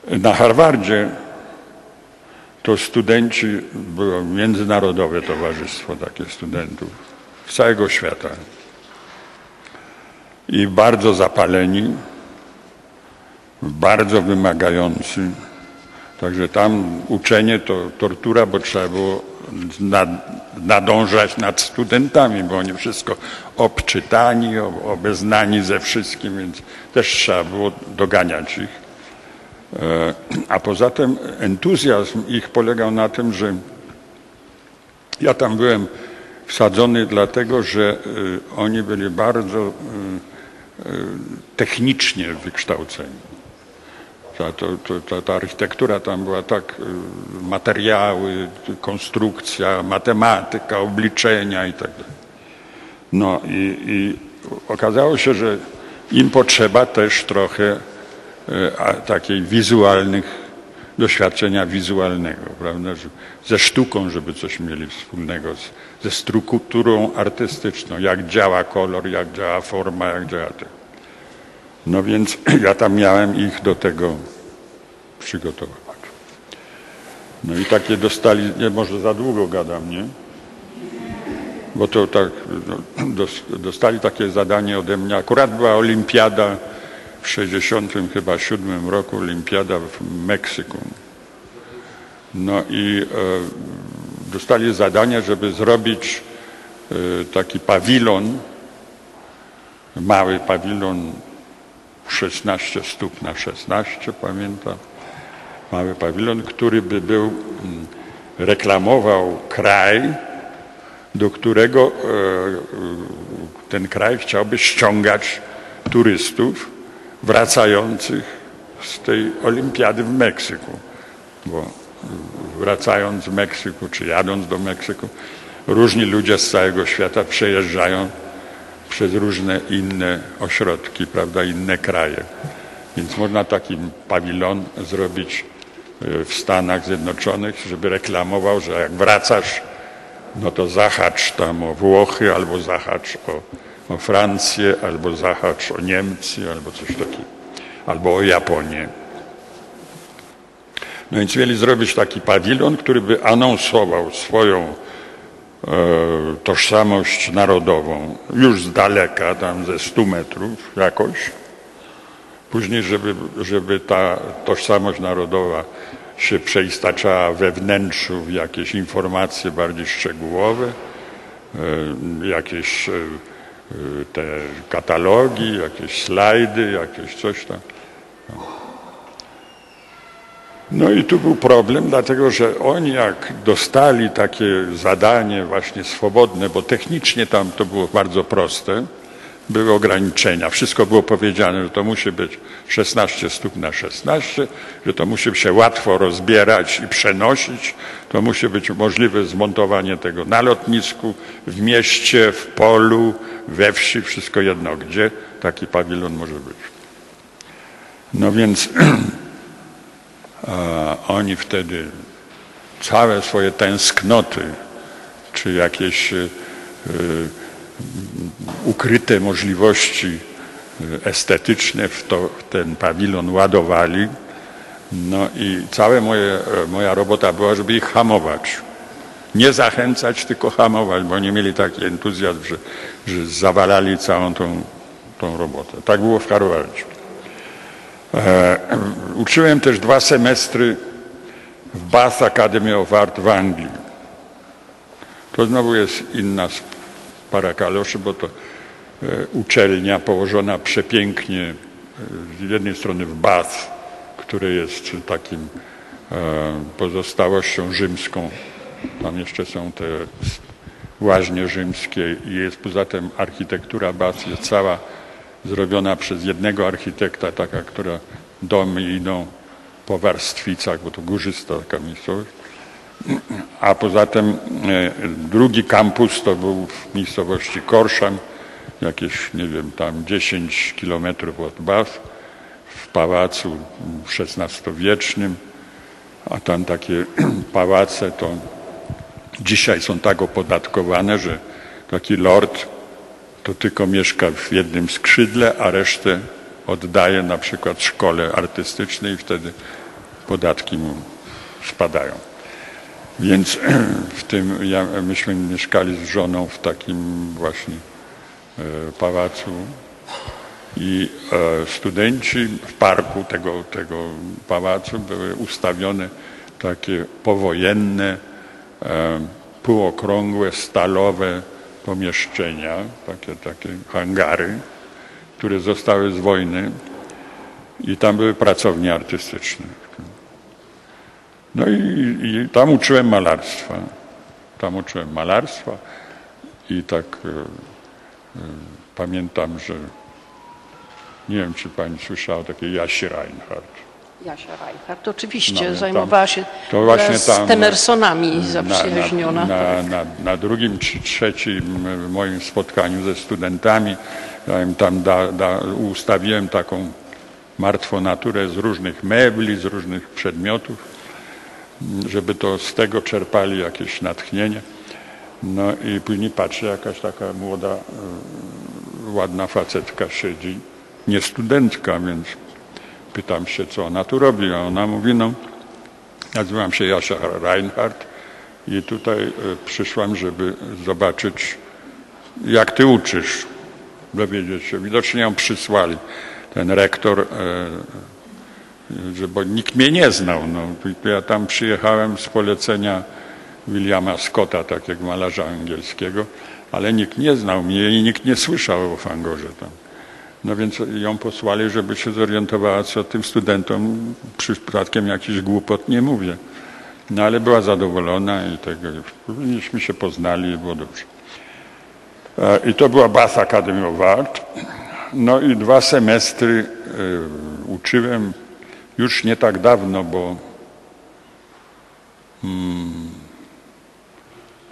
Na Harvardzie to studenci, było międzynarodowe towarzystwo takie studentów z całego świata. I bardzo zapaleni, bardzo wymagający. Także tam uczenie to tortura, bo trzeba było nad, nadążać nad studentami, bo oni wszystko obczytani, ob- obeznani ze wszystkim, więc też trzeba było doganiać ich. E, A poza tym entuzjazm ich polegał na tym, że ja tam byłem wsadzony dlatego, że y, oni byli bardzo y, y, technicznie wykształceni. Ta, ta, ta architektura tam była tak, materiały, konstrukcja, matematyka, obliczenia i tak. No i, i okazało się, że im potrzeba też trochę takiej wizualnych, doświadczenia wizualnego, prawda, że, ze sztuką, żeby coś mieli wspólnego, z, ze strukturą artystyczną, jak działa kolor, jak działa forma, jak działa to. No więc ja tam miałem ich do tego przygotować. No i takie dostali, nie może za długo gadam, nie? Bo to tak, no, dos- dostali takie zadanie ode mnie. Akurat była olimpiada w 60 chyba 7 roku, olimpiada w Meksyku. No i e, dostali zadanie, żeby zrobić e, taki pawilon, mały pawilon 16 stóp na 16, pamiętam. Mały pawilon, który by był, mm, reklamował kraj, do którego e, ten kraj chciałby ściągać turystów wracających z tej olimpiady w Meksyku. Bo wracając z Meksyku, czy jadąc do Meksyku, różni ludzie z całego świata przejeżdżają przez różne inne ośrodki, prawda, inne kraje. Więc można taki pawilon zrobić e, w Stanach Zjednoczonych, żeby reklamował, że jak wracasz no to zahacz tam o Włochy, albo zahacz o, o Francję, albo zahacz o Niemcy, albo coś takiego, albo o Japonię. No więc mieli zrobić taki pawilon, który by anonsował swoją e, tożsamość narodową już z daleka, tam ze 100 metrów jakoś. Później, żeby, żeby ta tożsamość narodowa się przeistaczała we wnętrzu w jakieś informacje bardziej szczegółowe, e, jakieś e, te katalogi, jakieś slajdy, jakieś coś tam. No i tu był problem, dlatego że oni jak dostali takie zadanie właśnie swobodne, bo technicznie tam to było bardzo proste, były ograniczenia. Wszystko było powiedziane, że to musi być 16 stóp na 16, że to musi się łatwo rozbierać i przenosić. To musi być możliwe zmontowanie tego na lotnisku, w mieście, w polu, we wsi, wszystko jedno gdzie taki pawilon może być. No więc oni wtedy całe swoje tęsknoty, czy jakieś y, y, ukryte możliwości y, estetyczne w, to, w ten pawilon ładowali. No i cała moje, moja robota była, żeby ich hamować. Nie zachęcać, tylko hamować, bo oni mieli taki entuzjazm, że, że zawalali całą tą, tą robotę. Tak było w Harvardzie. Uczyłem też dwa semestry w Bath Academy of Art w Anglii. To znowu jest inna para kaloszy, bo to e, uczelnia położona przepięknie e, z jednej strony w Bath, które jest takim e, pozostałością rzymską. Tam jeszcze są te łaźnie rzymskie i jest poza tym architektura Bath jest cała zrobiona przez jednego architekta, taka, która domy idą po warstwicach, bo to górzysta taka miejscowość. A poza tym e, drugi kampus to był w miejscowości Korszam, jakieś, nie wiem, tam 10 kilometrów od Bath pałacu XVI-wiecznym, a tam takie pałace to dzisiaj są tak opodatkowane, że taki lord to tylko mieszka w jednym skrzydle, a resztę oddaje na przykład szkole artystycznej i wtedy podatki mu spadają. Więc w tym, ja, myśmy mieszkali z żoną w takim właśnie e, pałacu i e, studenci w parku tego, tego pałacu były ustawione takie powojenne, półokrągłe, stalowe pomieszczenia, takie, takie hangary, które zostały z wojny i tam były pracownie artystyczne. No i, i tam uczyłem malarstwa. Tam uczyłem malarstwa i tak e, e, pamiętam, że nie wiem, czy pani słyszała o takiej Jasi Reinhardt. Jasia Reinhardt oczywiście No, tam- zajmowała się to właśnie z tam- Temersonami zaprzyjaźniona. Na, na, na, na drugim czy trzecim moim spotkaniu ze studentami tam da, da, ustawiłem taką martwą naturę z różnych mebli, z różnych przedmiotów, żeby to z tego czerpali jakieś natchnienie. No i później patrzę, jakaś taka młoda, e, ładna facetka siedzi, nie studentka, więc pytam się, co ona tu robi, a ona mówi, no nazywam się Jasia Reinhardt i tutaj e, przyszłam, żeby zobaczyć, jak ty uczysz, dowiedzieć się. Widocznie ją przysłali. Ten rektor, e, że, bo nikt mnie nie znał. No. Ja tam przyjechałem z polecenia Williama Scotta, takiego malarza angielskiego, ale nikt nie znał mnie i nikt nie słyszał o Fangorze tam. No więc ją posłali, żeby się zorientowała, co tym studentom przypadkiem jakiś głupot nie mówię. No ale była zadowolona i tego, myśmy się poznali i było dobrze. E, I to była Bath Academy of Art. No i dwa semestry e, uczyłem już nie tak dawno, bo mm,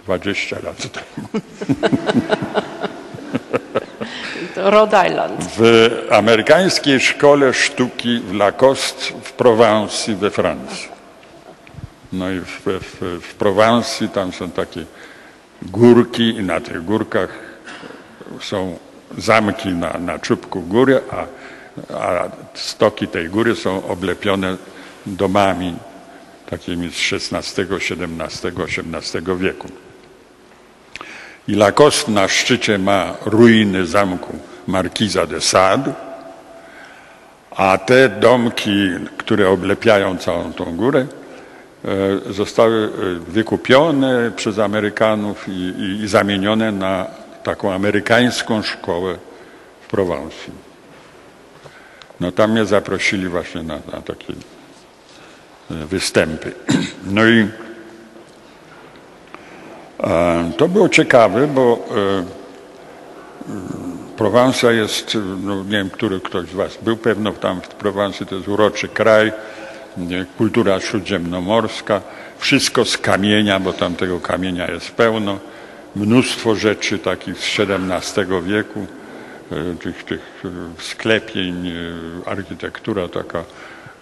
20 lat temu. Rhode Island. w amerykańskiej szkole sztuki w Lacoste w Prowansji we Francji. No i w, w, w Prowansji tam są takie górki i na tych górkach są zamki na, na czubku góry, a, a stoki tej góry są oblepione domami takimi z XVI, XVII, XVIII wieku. I Lacoste na szczycie ma ruiny zamku Markiza de Sade, a te domki, które oblepiają całą tą górę, e, zostały e, wykupione przez Amerykanów i, i, i zamienione na taką amerykańską szkołę w Prowansji. No tam mnie zaprosili właśnie na, na takie e, występy. No i to było ciekawe, bo e, Prowansa jest, no nie wiem, który ktoś z Was był pewno tam w Prowansji, to jest uroczy kraj, kultura śródziemnomorska, wszystko z kamienia, bo tam tego kamienia jest pełno, mnóstwo rzeczy takich z XVII wieku, e, tych, tych e, sklepień, e, architektura taka e,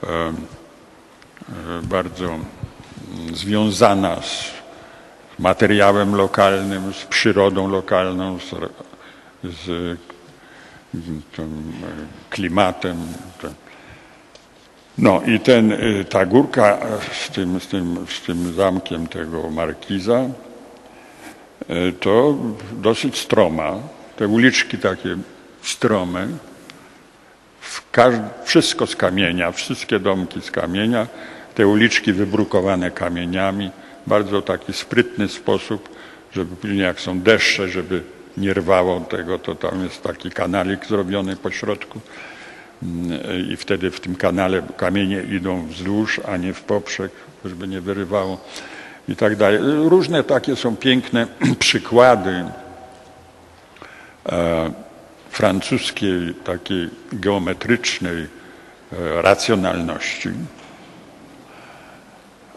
e, bardzo związana z materiałem lokalnym, z przyrodą lokalną, z, z tym e, klimatem. No i ten, e, ta górka z tym, z, tym, z tym zamkiem tego markiza e, to dosyć stroma. Te uliczki takie strome. Wszystko z kamienia, wszystkie domki z kamienia. Te uliczki wybrukowane kamieniami. Bardzo taki sprytny sposób, żeby później jak są deszcze, żeby nie rwało tego, to tam jest taki kanalik zrobiony po środku Mm, i wtedy w tym kanale kamienie idą wzdłuż, a nie w poprzek, żeby nie wyrywało i tak dalej. Różne takie są piękne przykłady e, francuskiej takiej geometrycznej e, racjonalności.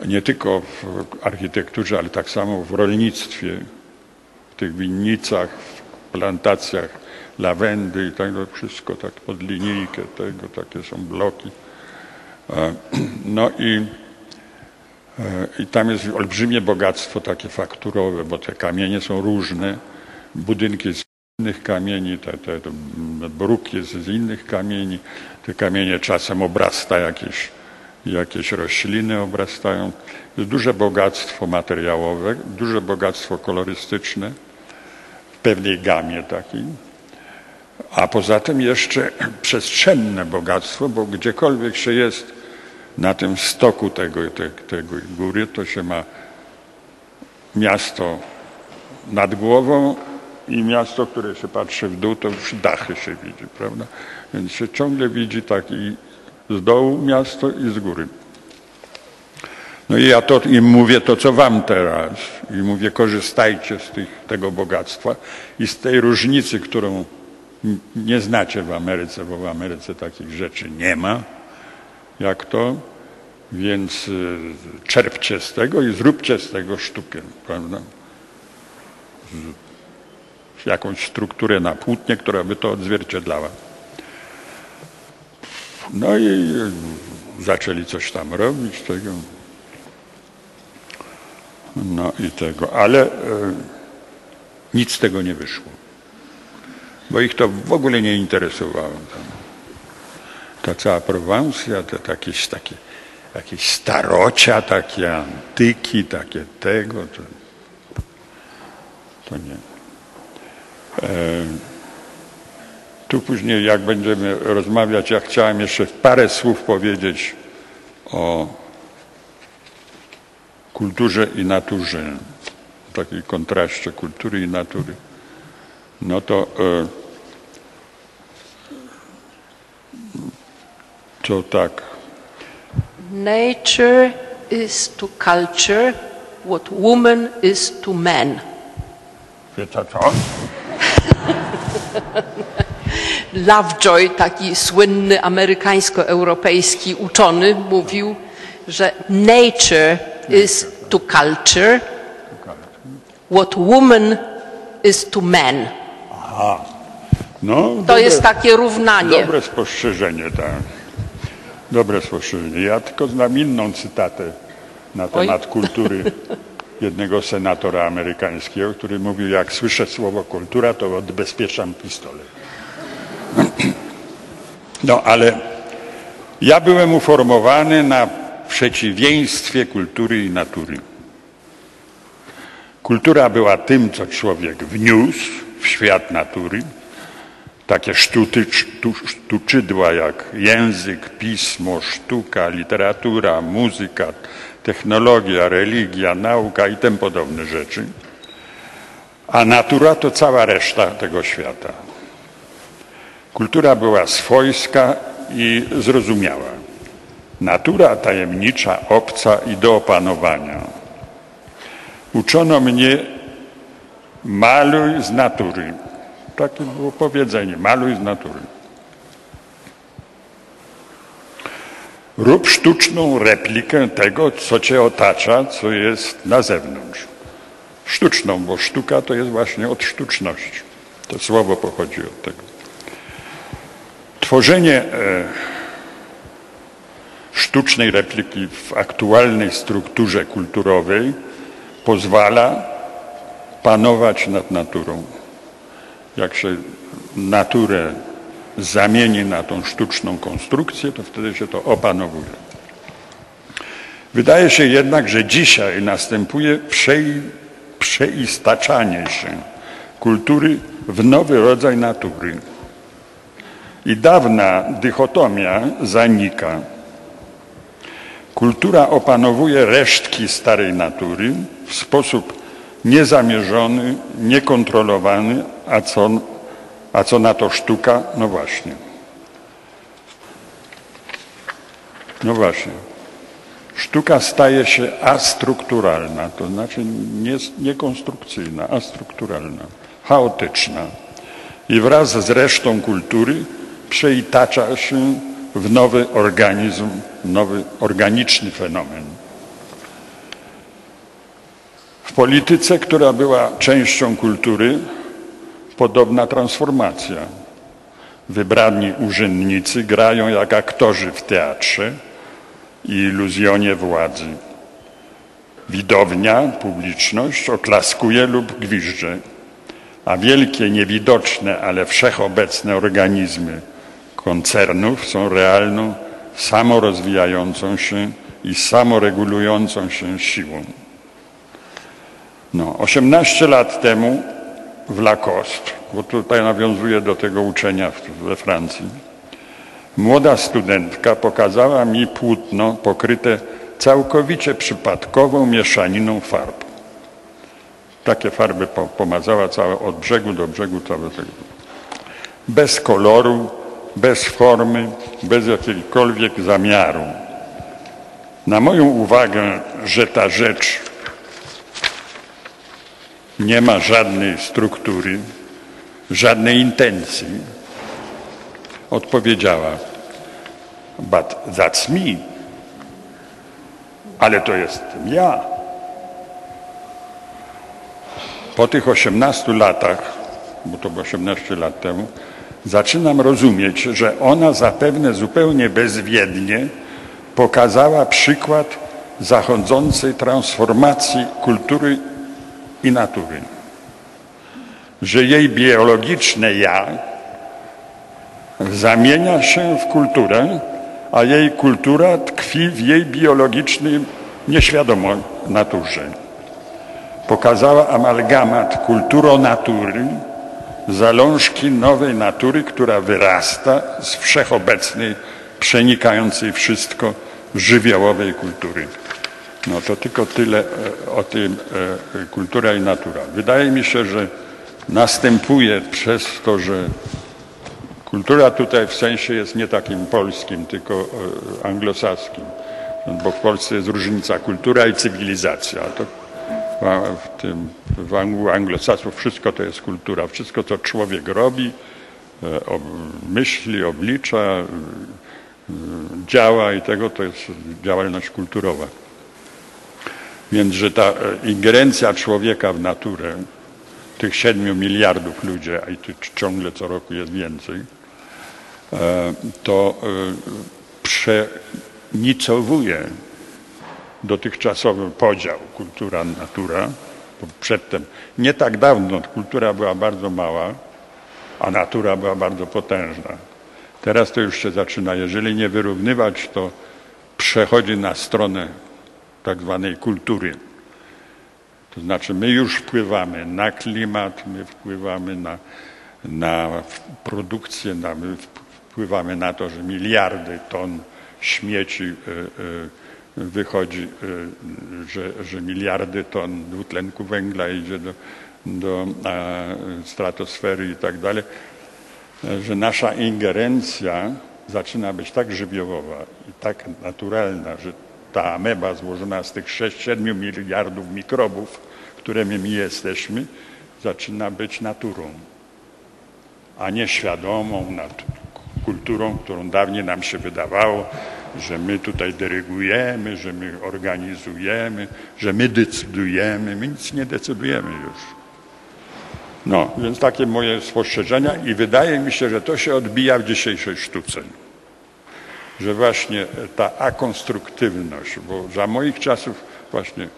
Nie tylko w architekturze, ale tak samo w rolnictwie, w tych winnicach, w plantacjach lawendy i tego, wszystko tak pod linijkę tego, takie są bloki. E, No i, e, i tam jest olbrzymie bogactwo takie fakturowe, bo te kamienie są różne, budynki z innych kamieni, te, te, te bruk jest z innych kamieni, te kamienie czasem obrasta jakieś, jakieś rośliny obrastają. Duże bogactwo materiałowe, duże bogactwo kolorystyczne w pewnej gamie takiej. A poza tym jeszcze przestrzenne bogactwo, bo gdziekolwiek się jest na tym stoku tego, te, tego góry, to się ma miasto nad głową i miasto, które się patrzy w dół, to już dachy się widzi, prawda? Więc się ciągle widzi tak i z dołu miasto i z góry. No i ja to im mówię to, co wam teraz. I mówię, korzystajcie z tych, tego bogactwa i z tej różnicy, którą nie znacie w Ameryce, bo w Ameryce takich rzeczy nie ma, jak to. Więc y, czerpcie z tego i zróbcie z tego sztukę, prawda? Jakąś strukturę na płótnie, która by to odzwierciedlała. No i zaczęli coś tam robić tego. No i tego, ale e, nic z tego nie wyszło. Bo ich to w ogóle nie interesowało. Tam. Ta cała Prowansja, to jakieś takie, jakieś starocia, takie antyki, takie tego, to, to nie. E, tu później, jak będziemy rozmawiać, ja chciałem jeszcze parę słów powiedzieć o kulturze i naturze, takiej kontraście kultury i natury. No to, e, to tak. Nature is to culture what woman is to man. Wie to co? Lovejoy, taki słynny amerykańsko-europejski uczony, mówił, że nature is to culture what woman is to man. No, To dobre, jest takie równanie. dobre spostrzeżenie, tak. Dobre spostrzeżenie. Ja tylko znam inną cytatę na Oj. temat kultury jednego senatora amerykańskiego, który mówił, jak słyszę słowo kultura, to odbezpieczam pistolet. No ale ja byłem uformowany na przeciwieństwie kultury i natury. Kultura była tym, co człowiek wniósł w świat natury, takie sztuty, sztu, sztuczydła jak język, pismo, sztuka, literatura, muzyka, technologia, religia, nauka i tym podobne rzeczy. A natura to cała reszta tego świata. Kultura była swojska i zrozumiała. Natura tajemnicza, obca i do opanowania. Uczono mnie maluj z natury. Takie było powiedzenie, maluj z natury. Rób sztuczną replikę tego, co cię otacza, co jest na zewnątrz. Sztuczną, bo sztuka to jest właśnie od sztuczności. To słowo pochodzi od tego. Tworzenie e, sztucznej repliki w aktualnej strukturze kulturowej pozwala panować nad naturą. Jak się naturę zamieni na tą sztuczną konstrukcję, to wtedy się to opanowuje. Wydaje się jednak, że dzisiaj następuje przei, przeistaczanie się kultury w nowy rodzaj natury. I dawna dychotomia zanika. Kultura opanowuje resztki starej natury w sposób niezamierzony, niekontrolowany, a co, a co na to sztuka? No właśnie. No właśnie. Sztuka staje się astrukturalna, to znaczy nie, niekonstrukcyjna, astrukturalna, chaotyczna. I wraz z resztą kultury przeitacza się w nowy organizm, nowy organiczny fenomen. W polityce, która była częścią kultury, podobna transformacja. Wybrani urzędnicy grają jak aktorzy w teatrze i iluzjonie władzy. Widownia, publiczność oklaskuje lub gwizdże, a wielkie, niewidoczne, ale wszechobecne organizmy koncernów są realną, samorozwijającą się i samoregulującą się siłą. No, 18 lat temu w Lacoste, bo tutaj nawiązuję do tego uczenia we Francji, młoda studentka pokazała mi płótno pokryte całkowicie przypadkową mieszaniną farb. Takie farby po- pomazała całe od brzegu do brzegu całe tego. Bez koloru, bez formy, bez jakiegokolwiek zamiaru. Na moją uwagę, że ta rzecz nie ma żadnej struktury, żadnej intencji, odpowiedziała: But that's me. Ale to jestem ja. Po tych 18 latach, bo to było 18 lat temu, zaczynam rozumieć, że ona zapewne zupełnie bezwiednie pokazała przykład zachodzącej transformacji kultury i natury. Że jej biologiczne ja zamienia się w kulturę, a jej kultura tkwi w jej biologicznej, nieświadomej naturze. Pokazała amalgamat kulturo-natury, zalążki nowej natury, która wyrasta z wszechobecnej, przenikającej wszystko żywiołowej kultury. No to tylko tyle e, o tym e, kultura i natura. Wydaje mi się, że następuje przez to, że kultura tutaj w sensie jest nie takim polskim, tylko e, anglosaskim, bo w Polsce jest różnica kultura i cywilizacja. W, tym w u anglosasów wszystko to jest kultura. Wszystko, co człowiek robi, e, myśli, oblicza, e, e, działa i tego, to jest działalność kulturowa. Więc, że ta ingerencja człowieka w naturę, tych 7 miliardów ludzi, a i tu ciągle co roku jest więcej, to przenicowuje dotychczasowy podział kultura-natura, przedtem, nie tak dawno kultura była bardzo mała, a natura była bardzo potężna. Teraz to już się zaczyna, jeżeli nie wyrównywać, to przechodzi na stronę tak zwanej kultury. To znaczy my już wpływamy na klimat, my wpływamy na, na produkcję, na, my wpływamy na to, że miliardy ton śmieci y, y, wychodzi, y, że, że miliardy ton dwutlenku węgla idzie do, do e, stratosfery i tak dalej, że nasza ingerencja zaczyna być tak żywiołowa i tak naturalna, że ta ameba złożona z tych 6-7 miliardów mikrobów, którymi my jesteśmy, zaczyna być naturą, a nie świadomą nat- kulturą, którą dawniej nam się wydawało, że my tutaj dyrygujemy, że my organizujemy, że my decydujemy. My nic nie decydujemy już. No, więc takie moje spostrzeżenia i wydaje mi się, że to się odbija w dzisiejszej sztuce. Że właśnie ta akonstruktywność, bo za moich czasów właśnie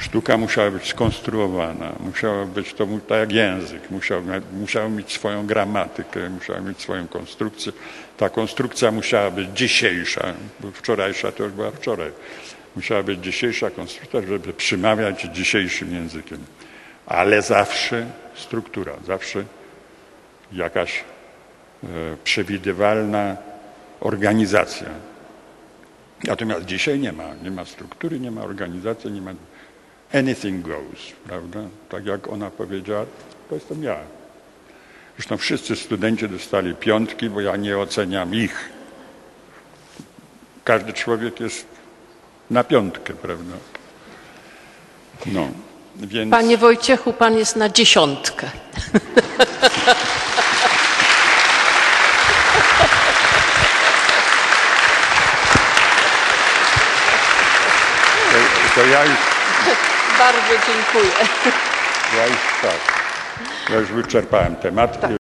sztuka musiała być skonstruowana, musiała być to tak jak język, musiał, musiał mieć swoją gramatykę, musiała mieć swoją konstrukcję. Ta konstrukcja musiała być dzisiejsza, bo wczorajsza to już była wczoraj. Musiała być dzisiejsza konstrukcja, żeby przemawiać dzisiejszym językiem. Ale zawsze struktura, zawsze jakaś e, przewidywalna organizacja. Natomiast dzisiaj nie ma, nie ma struktury, nie ma organizacji, nie ma anything goes, prawda? Tak jak ona powiedziała, to jestem ja. Zresztą wszyscy studenci dostali piątki, bo ja nie oceniam ich. Każdy człowiek jest na piątkę, prawda? No, więc... Panie Wojciechu, pan jest na dziesiątkę. To, to ja już, Bardzo dziękuję. ja już tak. Ja już wyczerpałem temat.